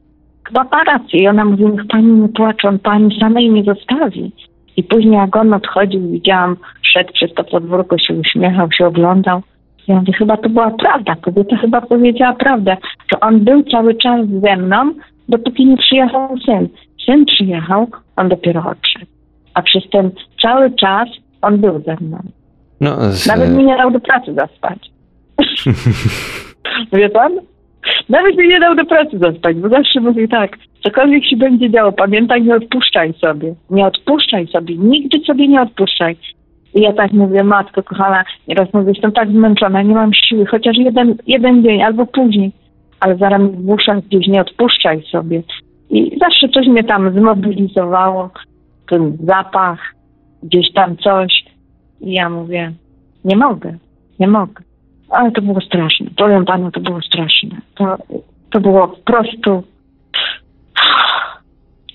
Chyba ma rację. I ona mówi, niech pani nie płacze, on pani samej nie zostawi. I później jak on odchodził, widziałam, szedł przez to podwórko, się uśmiechał, się oglądał. Ja mówię, chyba to była prawda. Kobieta chyba powiedziała prawdę, że on był cały czas ze mną, dopóki nie przyjechał syn. Syn przyjechał, on dopiero odszedł. A przez ten cały czas on był ze mną. No, z, Nawet mi nie dał do pracy zaspać. Wie pan? Nawet mi nie dał do pracy zaspać, bo zawsze mówi tak, cokolwiek się będzie działo, pamiętaj, nie odpuszczaj sobie. Nie odpuszczaj sobie, nigdy sobie nie odpuszczaj. I ja tak mówię, matko kochana, nieraz mówię, jestem tak zmęczona, nie mam siły, chociaż jeden, jeden dzień albo później, ale zaraz w uszach gdzieś nie odpuszczaj sobie. I zawsze coś mnie tam zmobilizowało, ten zapach, gdzieś tam coś. I ja mówię, nie mogę, nie mogę. Ale to było straszne. Powiem panu, to było straszne. To, to było po prostu.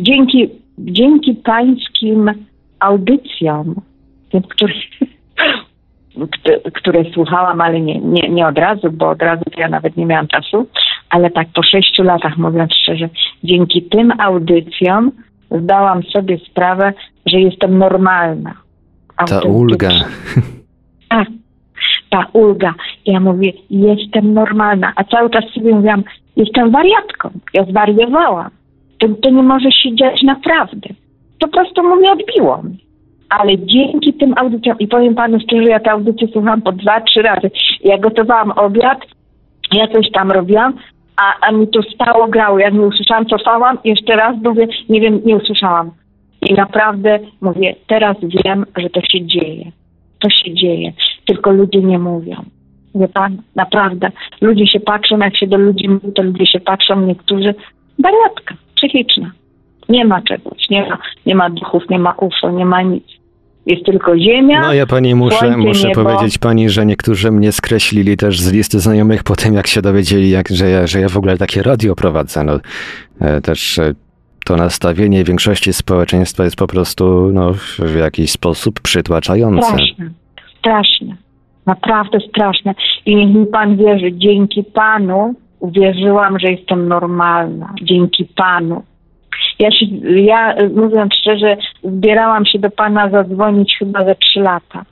Dzięki, dzięki pańskim audycjom, tym, które, które- słuchałam, ale nie, nie, nie od razu, bo od razu to ja nawet nie miałam czasu, ale tak po sześciu latach, mówiąc szczerze, dzięki tym audycjom zdałam sobie sprawę, że jestem normalna. ta ulga. Tak, ta ulga. Ja mówię, jestem normalna, a cały czas sobie mówiłam, jestem wariatką, ja zwariowałam. To, to nie może się dziać naprawdę. Po prostu mówię, odbiło mi. Ale dzięki tym audycjom, i powiem panu szczerze, ja te audycje słucham po dwa, trzy razy. Ja gotowałam obiad, ja coś tam robiłam, a, a mi to stało, grało. Jak nie usłyszałam, cofałam, jeszcze raz mówię, nie wiem, nie usłyszałam. I naprawdę mówię, teraz wiem, że to się dzieje. To się dzieje, tylko ludzie nie mówią. Wie pan, naprawdę. Ludzie się patrzą, jak się do ludzi mówi, to ludzie się patrzą, niektórzy, wariatka, psychiczna. Nie ma czegoś, nie ma, nie ma duchów, nie ma UFO, nie ma nic. Jest tylko ziemia. No ja pani muszę, muszę niebo. powiedzieć pani, że niektórzy mnie skreślili też z listy znajomych po tym, jak się dowiedzieli, jak, że, ja, że ja w ogóle takie radio prowadzę. No, e, też e, to nastawienie większości społeczeństwa jest po prostu no, w, w jakiś sposób przytłaczające. Straszne, straszne, naprawdę straszne. I niech mi pan wierzy, dzięki panu uwierzyłam, że jestem normalna. Dzięki panu. Ja, się, ja y, mówiąc szczerze, zbierałam się do pana zadzwonić chyba ze trzy lata.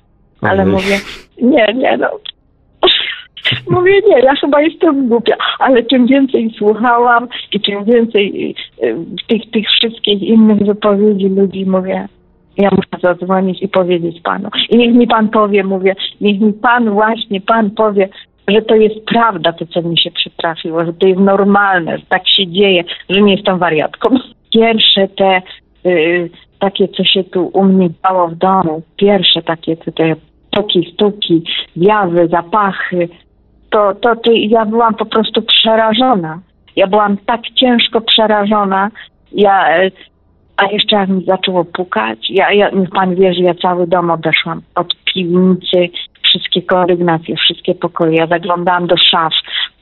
Ale Ojej. mówię, nie, nie, no. Mówię, nie, ja chyba jestem głupia, ale czym więcej słuchałam i czym więcej y, y, tych, tych wszystkich innych wypowiedzi ludzi, mówię, ja muszę zadzwonić i powiedzieć panu. I niech mi pan powie, mówię, niech mi pan właśnie, pan powie, że to jest prawda, to co mi się przytrafiło, że to jest normalne, że tak się dzieje, że nie jestem wariatką. Pierwsze te y, takie, co się tu u mnie działo w domu, pierwsze takie te toki, stuki, zjawy, zapachy, to, to, to ja byłam po prostu przerażona. Ja byłam tak ciężko przerażona. Ja, a jeszcze jak mi zaczęło pukać, ja, ja, niech pan wie, że ja cały dom obeszłam. Od piwnicy, wszystkie korygnacje, wszystkie pokoje. Ja zaglądałam do szaf,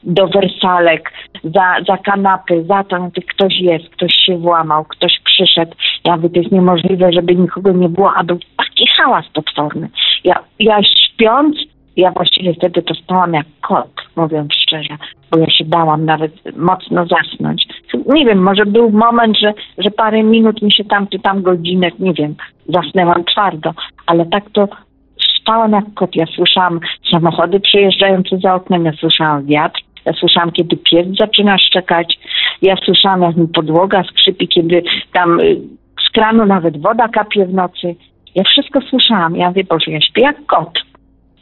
do wersalek, za, za kanapy, za to, ktoś jest, ktoś się włamał, ktoś przyszedł. Ja mówię, to jest niemożliwe, żeby nikogo nie było, a był taki hałas potworny. Ja, ja śpiąc, ja właściwie wtedy to spałam jak kot, mówiąc szczerze, bo ja się bałam nawet mocno zasnąć. Nie wiem, może był moment, że, że parę minut mi się tam, czy tam godzinek, nie wiem, zasnęłam twardo, ale tak to spałam jak kot. Ja słyszałam samochody przejeżdżające za oknem, ja słyszałam wiatr, ja słyszałam, kiedy pies zaczyna szczekać, ja słyszałam, jak mi podłoga skrzypi, kiedy tam y, z kranu nawet woda kapie w nocy. Ja wszystko słyszałam. Ja mówię, Boże, ja śpię jak kot.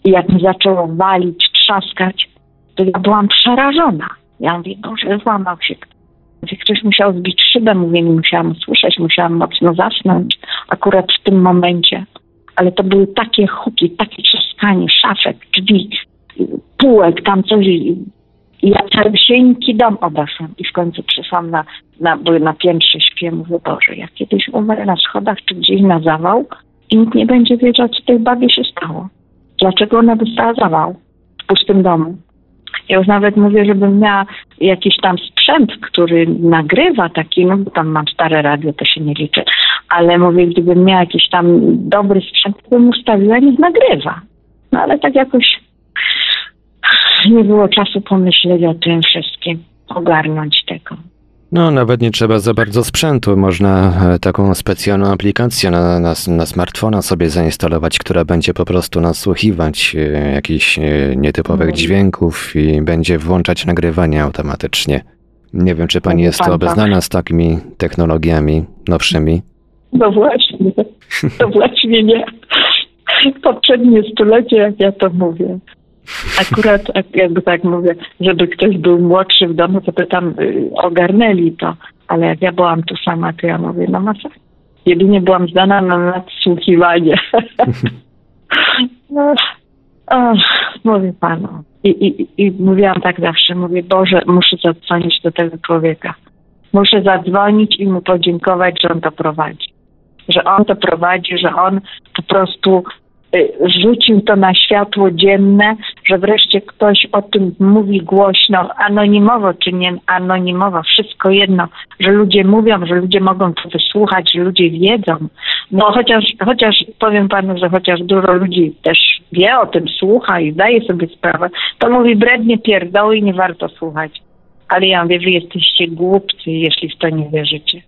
I jak mi zaczęło walić, trzaskać, to ja byłam przerażona. Ja mówię, Boże, złamał się ktoś. Ktoś musiał zbić szybę, mówię, nie musiałam usłyszeć, musiałam mocno zasnąć akurat w tym momencie. Ale to były takie huki, takie trzaskanie, szafek, drzwi, półek, tam coś. Ja całusieńki dom obeszłam i w końcu przyszłam na, na, na piętrze śpię, mówię, Boże, jak kiedyś umrę na schodach czy gdzieś na zawał i nikt nie będzie wiedział, co tej babie się stało. Dlaczego ona dostała zawał w pustym domu? Ja już nawet mówię, żebym miała jakiś tam sprzęt, który nagrywa taki, no bo tam mam stare radio, to się nie liczy, ale mówię, gdybym miała jakiś tam dobry sprzęt, to bym ustawiła, niech nagrywa. No ale tak jakoś nie było czasu pomyśleć o tym wszystkim, ogarnąć tego. No, nawet nie trzeba za bardzo sprzętu. Można e, taką specjalną aplikację na, na, na smartfona sobie zainstalować, która będzie po prostu nasłuchiwać e, jakichś e, nietypowych Mhm. dźwięków i będzie włączać nagrywanie automatycznie. Nie wiem, czy pani jest obeznana z takimi technologiami nowszymi. No właśnie, to właśnie nie. Poprzednie stulecie, jak ja to mówię. Akurat, jak- jakby tak mówię, żeby ktoś był młodszy w domu, to by tam y, ogarnęli to. Ale jak ja byłam tu sama, to ja mówię, no masakra. Jedynie byłam zdana na nadsłuchiwanie. no, o, mówię panu. I, i, I mówiłam tak zawsze, mówię, Boże, muszę zadzwonić do tego człowieka. Muszę zadzwonić i mu podziękować, że on to prowadzi. Że on to prowadzi, że on po prostu y, rzucił to na światło dzienne, że wreszcie ktoś o tym mówi głośno, anonimowo czy nie anonimowo, wszystko jedno, że ludzie mówią, że ludzie mogą to wysłuchać, że ludzie wiedzą. No chociaż, chociaż powiem panu, że chociaż dużo ludzi też wie o tym, słucha i zdaje sobie sprawę, to mówi brednie pierdoły i nie warto słuchać. Ale ja mówię, wy jesteście głupcy, jeśli w to nie wierzycie.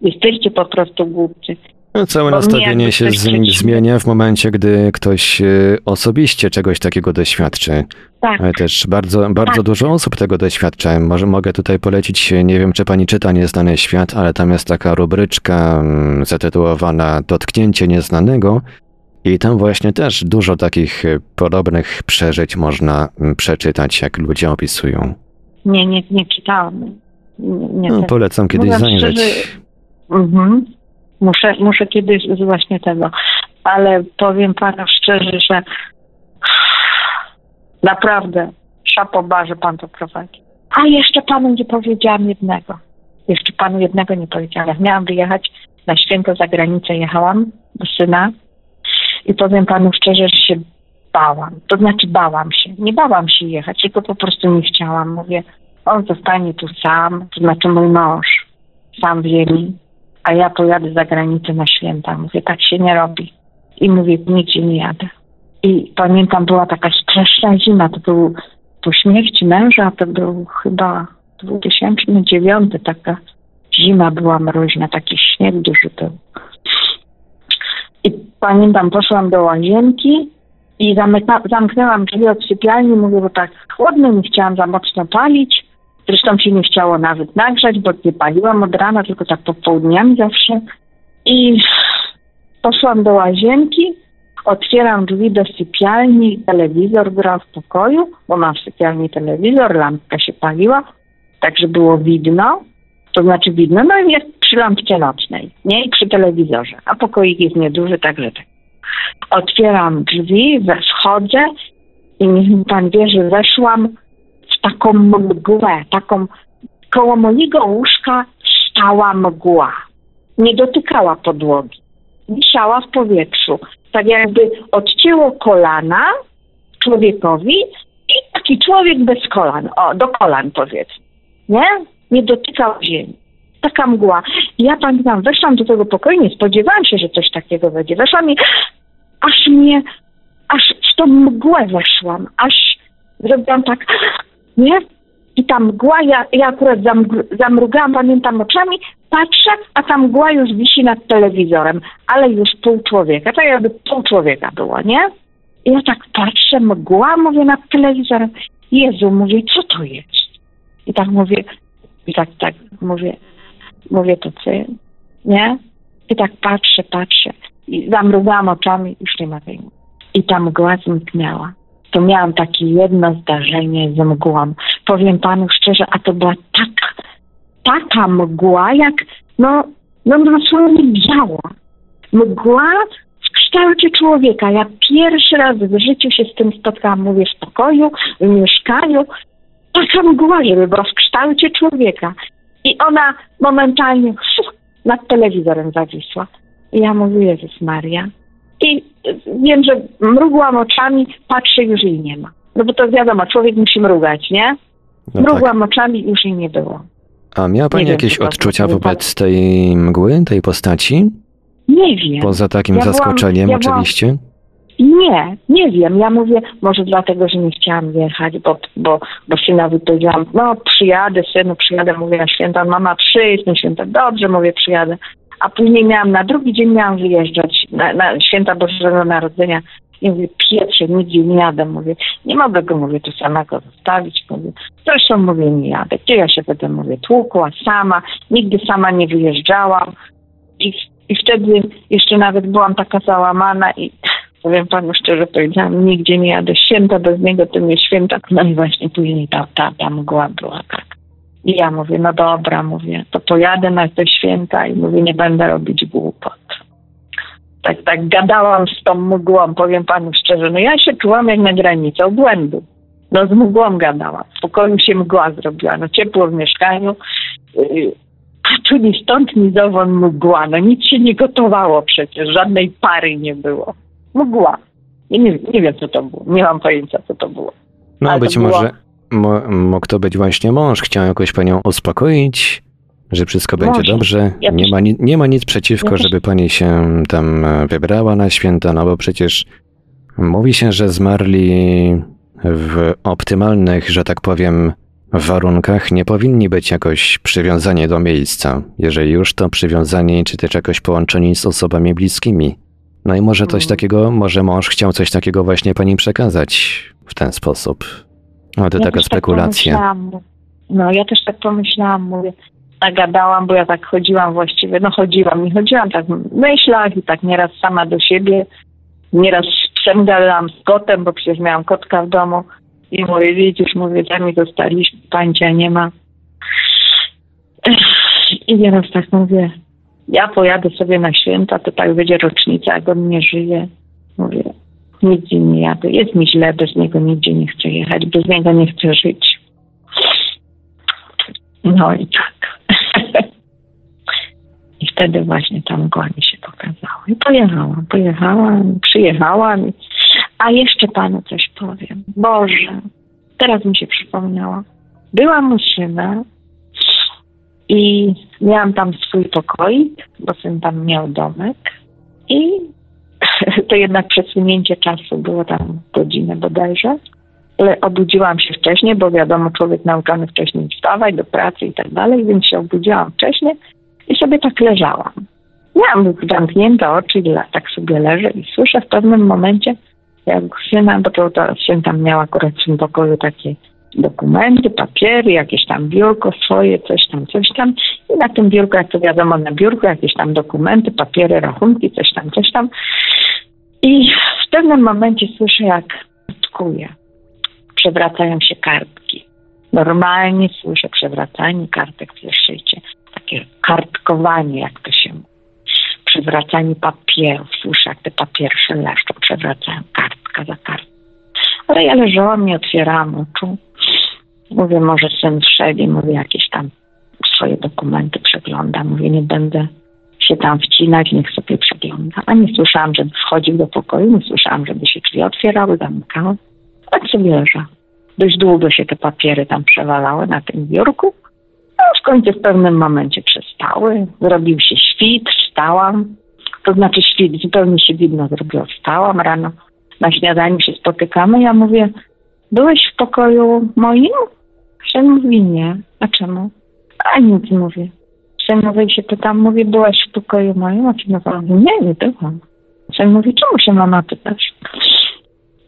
Jesteście po prostu głupcy. No, całe nastawienie się z, zmienia w momencie, gdy ktoś e, osobiście czegoś takiego doświadczy. Tak. Ale też bardzo, bardzo Tak. dużo osób tego doświadcza. Może mogę tutaj polecić, nie wiem czy pani czyta Nieznany Świat, ale tam jest taka rubryczka mm, zatytułowana Dotknięcie Nieznanego i tam właśnie też dużo takich e, podobnych przeżyć można mm, przeczytać, jak ludzie opisują. Nie, nie, nie czytałam. Nie, nie No, polecam kiedyś zajrzeć. szczerze, Mhm. Muszę, muszę kiedyś właśnie tego. Ale powiem panu szczerze, że naprawdę szapoba, że pan to prowadzi. A jeszcze panu nie powiedziałam jednego. Jeszcze panu jednego nie powiedziałam. Miałam wyjechać na święto za granicę, jechałam do syna i powiem panu szczerze, że się bałam. To znaczy bałam się. Nie bałam się jechać, tylko po prostu nie chciałam. Mówię, on zostanie tu sam, to znaczy mój mąż sam w ziemi, a ja pojadę za granicę na święta. Mówię, tak się nie robi. I mówię, nigdzie nie jadę. I pamiętam, była taka straszna zima, to był po śmierci męża, to był chyba 2009, taka zima była mroźna, taki śnieg duży był. I pamiętam, poszłam do łazienki i zamknęłam drzwi od sypialni, mówię, bo tak chłodno, nie chciałam za mocno palić. Zresztą się nie chciało nawet nagrzać, bo nie paliłam od rana, tylko tak popołudniami zawsze. I poszłam do łazienki, otwieram drzwi do sypialni, telewizor grał w pokoju, bo mam w sypialni telewizor, lampka się paliła, także było widno, to znaczy widno, no i jest przy lampce nocnej, nie? I przy telewizorze, a pokoik jest nieduży, także tak. Otwieram drzwi, wchodzę i niech mi pan wie, że weszłam taką mgłę, taką koło mojego łóżka stała mgła. Nie dotykała podłogi. Wisiała w powietrzu. Tak jakby odcięło kolana człowiekowi i taki człowiek bez kolan, o, do kolan powiedzmy. Nie? Nie dotykał ziemi. Taka mgła. Ja pamiętam, weszłam do tego pokoju, nie spodziewałam się, że coś takiego będzie. Weszłam i aż mnie, aż w tą mgłę weszłam, aż zrobiłam tak, nie? I ta mgła, ja, ja akurat zamrugałam, pamiętam oczami, patrzę, a ta mgła już wisi nad telewizorem, ale już pół człowieka, tak jakby pół człowieka było, nie? I ja tak patrzę, mgła, mówię nad telewizorem, Jezu, mówię, co to jest? I tak mówię, i tak, tak, mówię, mówię, to ty, nie? I tak patrzę, patrzę i zamrugałam oczami, już nie ma tej mgły. I ta mgła zniknęła to miałam takie jedno zdarzenie z mgłą. Powiem panu szczerze, a to była tak, taka mgła, jak no, no dosłownie biała. Mgła w kształcie człowieka. Ja pierwszy raz w życiu się z tym spotkałam, mówię, w pokoju, w mieszkaniu. Taka mgła, żeby była w kształcie człowieka. I ona momentalnie nad telewizorem zawisła. I ja mówię, Jezus Maria, i wiem, że mrugłam oczami, patrzę, już jej nie ma. No bo to wiadomo, człowiek musi mrugać, nie? No tak. Mrugłam oczami, już jej nie było. A miała pani jakieś odczucia wobec tej mgły, tej postaci? Nie wiem. Poza takim Ja byłam- zaskoczeniem ja byłam- oczywiście? Nie, nie wiem. Ja mówię, może dlatego, że nie chciałam jechać, bo, bo, bo synowi powiedziałam, no przyjadę, synu, przyjadę, mówię na święta, mama przyjdź na święta, dobrze, mówię, przyjadę. A później miałam, na drugi dzień miałam wyjeżdżać na, na święta Bożego Narodzenia i mówię, pieprze, nigdzie nie jadę, mówię, nie mogę go, mówię, tu samego zostawić, mówię, zresztą mówię, nie jadę, gdzie ja się będę, mówię, tłukła sama, nigdy sama nie wyjeżdżałam. I, i wtedy jeszcze nawet byłam taka załamana i powiem panu szczerze, powiedziałam, nigdzie nie jadę, święta bez niego to nie święta, no i właśnie później ta, ta, ta mgła była tak. I ja mówię, no dobra, mówię, to pojadę na te święta i mówię, nie będę robić głupot. Tak, tak gadałam z tą mgłą, powiem panu szczerze, no ja się czułam jak na granicy obłędu. No z mgłą gadałam. W pokoju się mgła zrobiła, no ciepło w mieszkaniu. Yy, a tu ni stąd, ni zowąd mgła. No nic się nie gotowało przecież, żadnej pary nie było. Mgła. Ja nie, nie wiem, co to było. Nie mam pojęcia, co to było. No Ale być było- może mo, mógł to być właśnie mąż, chciał jakoś panią uspokoić, że wszystko będzie dobrze. Ja nie, ma, ni- nie ma nic przeciwko, Ja żeby pani się tam e, wybrała na święta, no bo przecież mówi się, że zmarli w optymalnych, że tak powiem, warunkach nie powinni być jakoś przywiązani do miejsca. Jeżeli już, to przywiązani czy też jakoś połączeni z osobami bliskimi. No i może coś Mm. takiego, może mąż chciał coś takiego właśnie pani przekazać w ten sposób. No to Ja taka tak spekulacja. pomyślałam. no ja też tak pomyślałam, mówię, nagadałam, bo ja tak chodziłam właściwie, no chodziłam i chodziłam tak w myślach i tak nieraz sama do siebie, nieraz z psem gadałam z kotem, bo przecież miałam kotka w domu i mówię, widzisz, mówię, tam mi dostaliśmy, pańcia nie ma. I nieraz tak mówię, ja pojadę sobie na święta, to tak będzie rocznica, jak on nie żyje. Mówię, nigdzie nie jadę. Jest mi źle, bez niego nigdzie nie chcę jechać, bez niego nie chcę żyć. No i tak. I wtedy właśnie ta mgła mi się pokazała. I pojechałam, pojechałam, przyjechałam. A jeszcze panu coś powiem. Boże, teraz mi się przypomniała. Była muszyna i miałam tam swój pokoik, bo syn tam miał domek. I to jednak przesunięcie czasu było tam godzinę bodajże. Ale obudziłam się wcześniej, bo wiadomo, człowiek nauczony wcześniej wstawać do pracy i tak dalej, więc się obudziłam wcześniej i sobie tak leżałam. Miałam zamknięte oczy i tak sobie leżę i słyszę w pewnym momencie, jak syna, bo to, to syn tam miał akurat w tym pokoju takie dokumenty, papiery, jakieś tam biurko swoje, coś tam, coś tam. I na tym biurku, jak to wiadomo, na biurku jakieś tam dokumenty, papiery, rachunki, coś tam, coś tam. I w pewnym momencie słyszę, jak tkuje. Przewracają się kartki. Normalnie słyszę przewracanie kartek w zeszycie. Takie kartkowanie, jak to się mówi. Przewracanie papierów. Słyszę, jak te papiery się leszczą. Przewracają kartka za kartką. Ale ja leżałam, nie otwierałam oczu. Mówię, może syn wszedł i mówię, jakieś tam swoje dokumenty przegląda. Mówię, nie będę się tam wcinać, niech sobie przegląda. A nie słyszałam, żeby wchodził do pokoju, nie słyszałam, żeby się drzwi otwierały, zamykały. Tak sobie leża. Dość długo się te papiery tam przewalały na tym biurku. No, w końcu w pewnym momencie przestały. Zrobił się świt, wstałam. To znaczy świt, zupełnie się widno zrobiło. Wstałam rano, na śniadaniu się spotykamy. Ja mówię, byłeś w pokoju moim? Syn mówi nie. A czemu? A nic mówię. Syn mówi, się pytam, mówię, byłaś w pokoju moim? A syn mówi, nie, nie byłam. Syn mówi, czemu się mama pytasz?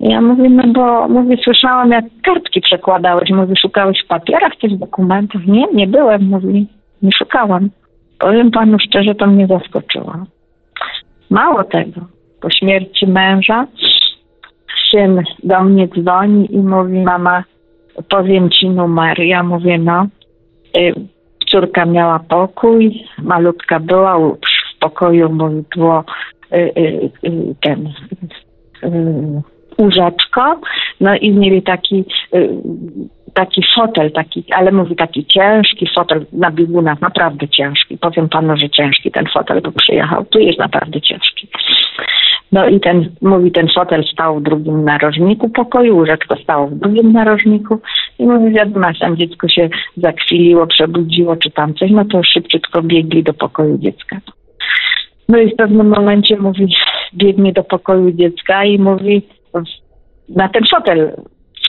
Ja mówię, no bo mówię, słyszałam jak kartki przekładałeś. Mówi, szukałeś w papierach tych dokumentów? Nie, nie byłem, mówi, nie szukałam. Powiem panu szczerze, to mnie zaskoczyło. Mało tego, po śmierci męża syn do mnie dzwoni i mówi, mama, powiem ci numer. Ja mówię, no. Y, Córka miała pokój, malutka była, w pokoju mówi, było y, y, ten łóżeczko, no i mieli taki, taki fotel, taki, ale mówi taki ciężki fotel na biegunach, naprawdę ciężki. Powiem panu, że ciężki ten fotel, bo przyjechał, tu jest naprawdę ciężki. No i ten, mówi, ten fotel stał w drugim narożniku pokoju, łóżeczko stało w drugim narożniku i mówi, wiadomo, tam dziecko się zakwiliło, przebudziło czy tam coś, no to szybciutko biegli do pokoju dziecka. No i w pewnym momencie mówi, biegnie do pokoju dziecka i mówi, na ten fotel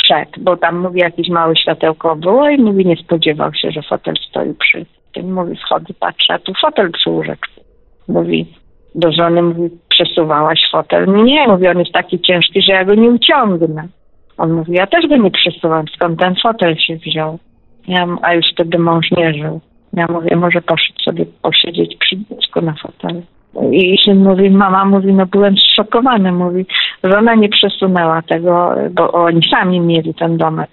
wszedł, bo tam mówi jakieś małe światełko było i mówi, nie spodziewał się, że fotel stoi przy tym. Mówi, wchodzę, patrzę, a tu fotel przy łóżeczku. Mówi do żony, mówi, przesuwałaś fotel. Nie, mówi, on jest taki ciężki, że ja go nie uciągnę. On mówi, ja też go nie przesuwam, skąd ten fotel się wziął. Ja, a już wtedy mąż nie żył. Ja mówię, może poszedł sobie posiedzieć przy dziecku na fotelu. I syn mówi, mama mówi, no byłem zszokowany, mówi, że ona nie przesunęła tego, bo oni sami mieli ten domek.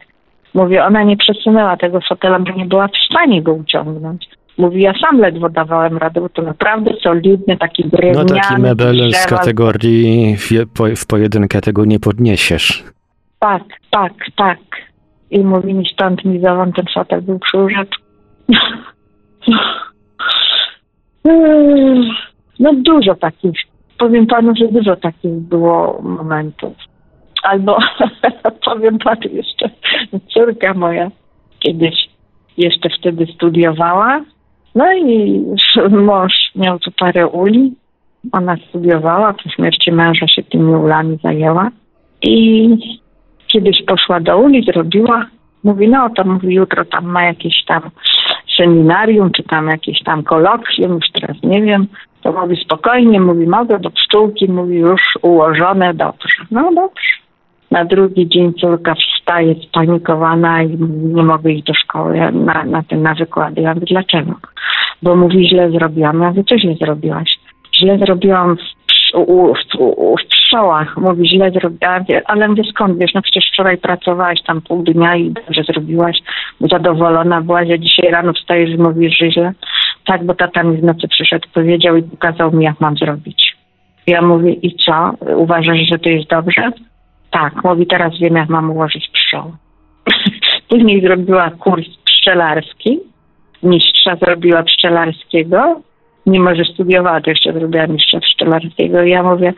Mówi, ona nie przesunęła tego fotela, bo nie była w stanie go uciągnąć. Mówi, ja sam ledwo dawałem radę, bo to naprawdę solidny, taki No drewniany. taki mebel z kategorii w, je- po, w pojedynkę tego nie podniesiesz. Tak, tak, tak. I mówi mi stąd mi zowąd ten fotel był przy łóżeczku. No dużo takich, powiem panu, że dużo takich było momentów. Albo powiem panu jeszcze, córka moja kiedyś jeszcze wtedy studiowała. No i mąż miał tu parę uli. Ona studiowała, po śmierci męża się tymi ulami zajęła. I kiedyś poszła do uli, zrobiła Mówi, no to mówi, jutro tam ma jakieś tam seminarium, czy tam jakieś tam kolokwium, już teraz nie wiem. To mówi spokojnie, mówi, mogę do pszczółki, mówi już ułożone, dobrze. No dobrze. Na drugi dzień córka wstaje spanikowana i nie mogę iść do szkoły na, na, ten, na wykłady. Ja mówię, dlaczego? Bo mówi, źle zrobiłam. Ja mówię, co źle zrobiłaś? Źle zrobiłam w, u, w, u, w pszczołach. Mówi, źle zrobiłam. Ale mówię, skąd wiesz? No przecież wczoraj pracowałaś tam pół dnia i dobrze zrobiłaś. Zadowolona byłaś, a dzisiaj rano wstajesz i mówisz, że źle. Tak, bo tata mi w nocy przyszedł, powiedział i pokazał mi, jak mam zrobić. Ja mówię, i co? Uważasz, że to jest dobrze? Tak, mówi, teraz wiem, jak mam ułożyć pszczoły. Później zrobiła kurs pszczelarski. Mistrza zrobiła pszczelarskiego. Mimo, że studiowała, to jeszcze zrobiła mistrza pszczelarskiego. I ja mówię,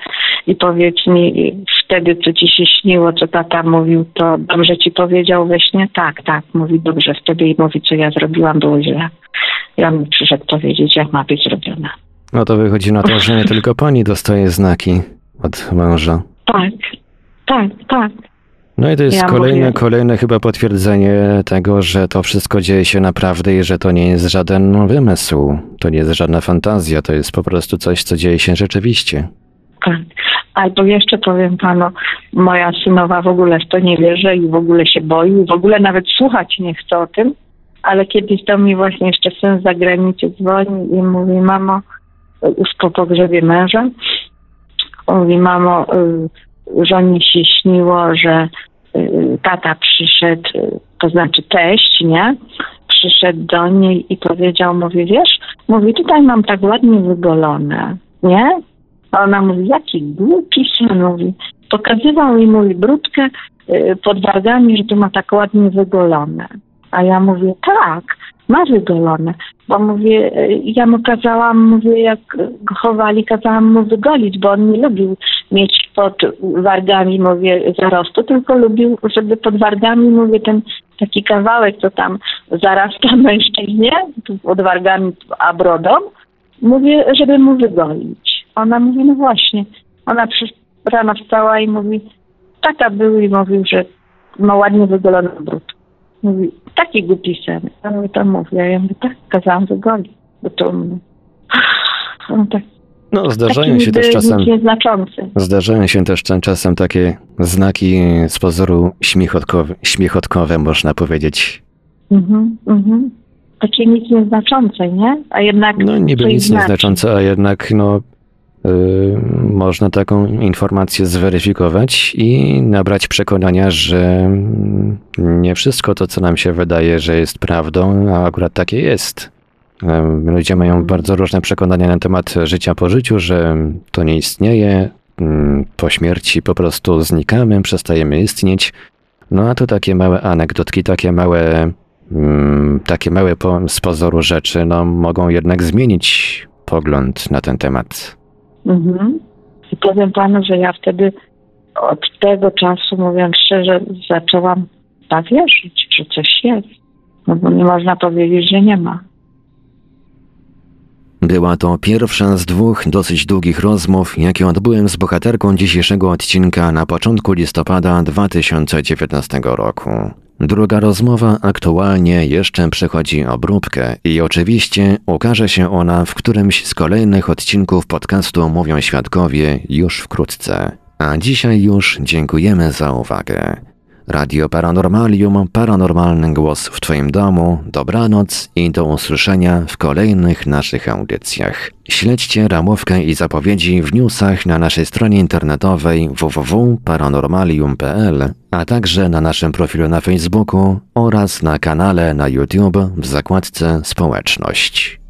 i powiedz mi, wtedy, co ci się śniło, co tata mówił, to dobrze ci powiedział we śnie? Tak, tak, mówi dobrze. Wtedy i mówi, co ja zrobiłam, było źle. Ja mi przyszedł powiedzieć, jak ma być zrobione. No to wychodzi na to, że nie tylko pani dostaje znaki od męża. Tak, tak, tak. No i to jest Ja kolejne, mówię- kolejne chyba potwierdzenie tego, że to wszystko dzieje się naprawdę i że to nie jest żaden wymysł, to nie jest żadna fantazja, to jest po prostu coś, co dzieje się rzeczywiście. Tak. Albo jeszcze powiem panu, moja synowa w ogóle w to nie wierzy i w ogóle się boi, w ogóle nawet słuchać nie chce o tym, ale kiedyś do mnie właśnie jeszcze syn z zagranicy dzwoni i mówi, mamo, już po pogrzebie męża, mówi, mamo, y, żonie się śniło, że y, tata przyszedł, y, to znaczy teść, nie? Przyszedł do niej i powiedział, mówi, wiesz, mówi, tutaj mam tak ładnie wygolone, nie? A ona mówi, jaki głupi syn, mówi. Pokazywał mi, mówi, brudkę y, pod wargami, że to ma tak ładnie wygolone. A ja mówię, tak, ma wygolone. Bo mówię, y, ja mu kazałam, mówię, jak go chowali, kazałam mu wygolić, bo on nie lubił mieć pod wargami, mówię, zarostu, tylko lubił, żeby pod wargami, mówię, ten taki kawałek, co tam zarasta mężczyźnie, pod wargami, a brodą, mówię, żeby mu wygolić. Ona mówi, no właśnie. Ona przy, rano wstała i mówi, tata był i mówił, że ma ładnie wygolony brud. Mówi, taki głupi sen. Ja mówię, to mówi. A ja mówię, tak, kazałam wygolić, bo to. On tak, No, zdarzają się też czasem, zdarzają się też czas- czasem takie znaki z pozoru śmiechotkowe, śmiechotkowe można powiedzieć. Mhm, mhm. Takie nic nieznaczące, nie? A jednak No niby nic znaczy. nieznaczące, a jednak no można taką informację zweryfikować i nabrać przekonania, że nie wszystko to, co nam się wydaje, że jest prawdą, a akurat takie jest. Em, Ludzie mają bardzo różne przekonania na temat życia po życiu, że to nie istnieje, mm, po śmierci po prostu znikamy, przestajemy istnieć. No a tu takie małe anegdotki, takie małe, mm, takie małe po, z pozoru rzeczy, no mogą jednak zmienić pogląd na ten temat. Mhm. I powiem panu, że ja wtedy od tego czasu, mówiąc szczerze, zaczęłam tak wierzyć, że coś jest. No bo nie można powiedzieć, że nie ma. Była to pierwsza z dwóch dosyć długich rozmów, jakie odbyłem z bohaterką dzisiejszego odcinka na początku listopada 2019 roku. Druga rozmowa aktualnie jeszcze przechodzi obróbkę i oczywiście ukaże się ona w którymś z kolejnych odcinków podcastu Mówią Świadkowie już wkrótce. A dzisiaj już dziękujemy za uwagę. Radio Paranormalium, paranormalny głos w Twoim domu, dobranoc i do usłyszenia w kolejnych naszych audycjach. Śledźcie ramówkę i zapowiedzi w newsach na naszej stronie internetowej www.paranormalium.pl, a także na naszym profilu na Facebooku oraz na kanale na YouTube w zakładce Społeczność.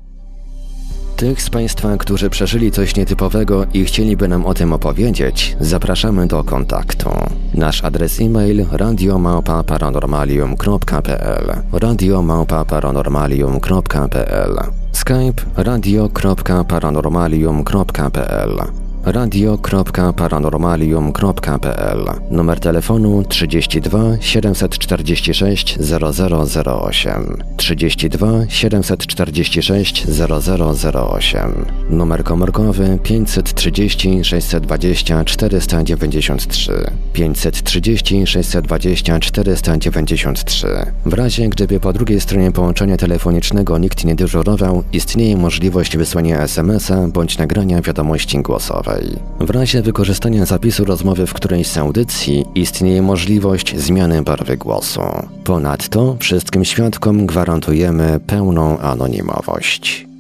Tych z Państwa, którzy przeżyli coś nietypowego i chcieliby nam o tym opowiedzieć, zapraszamy do kontaktu. Nasz adres e-mail radiomałpa-paranormalium.pl radiomałpa-paranormalium.pl Skype radio.paranormalium.pl radio.paranormalium.pl Numer telefonu 32 746 0008 32 746 0008 Numer komórkowy 530 620 493 530 620 493 W razie gdyby po drugiej stronie połączenia telefonicznego nikt nie dyżurował, istnieje możliwość wysłania SMS-a bądź nagrania wiadomości głosowej. W razie wykorzystania zapisu rozmowy w którejś z audycji istnieje możliwość zmiany barwy głosu. Ponadto wszystkim świadkom gwarantujemy pełną anonimowość.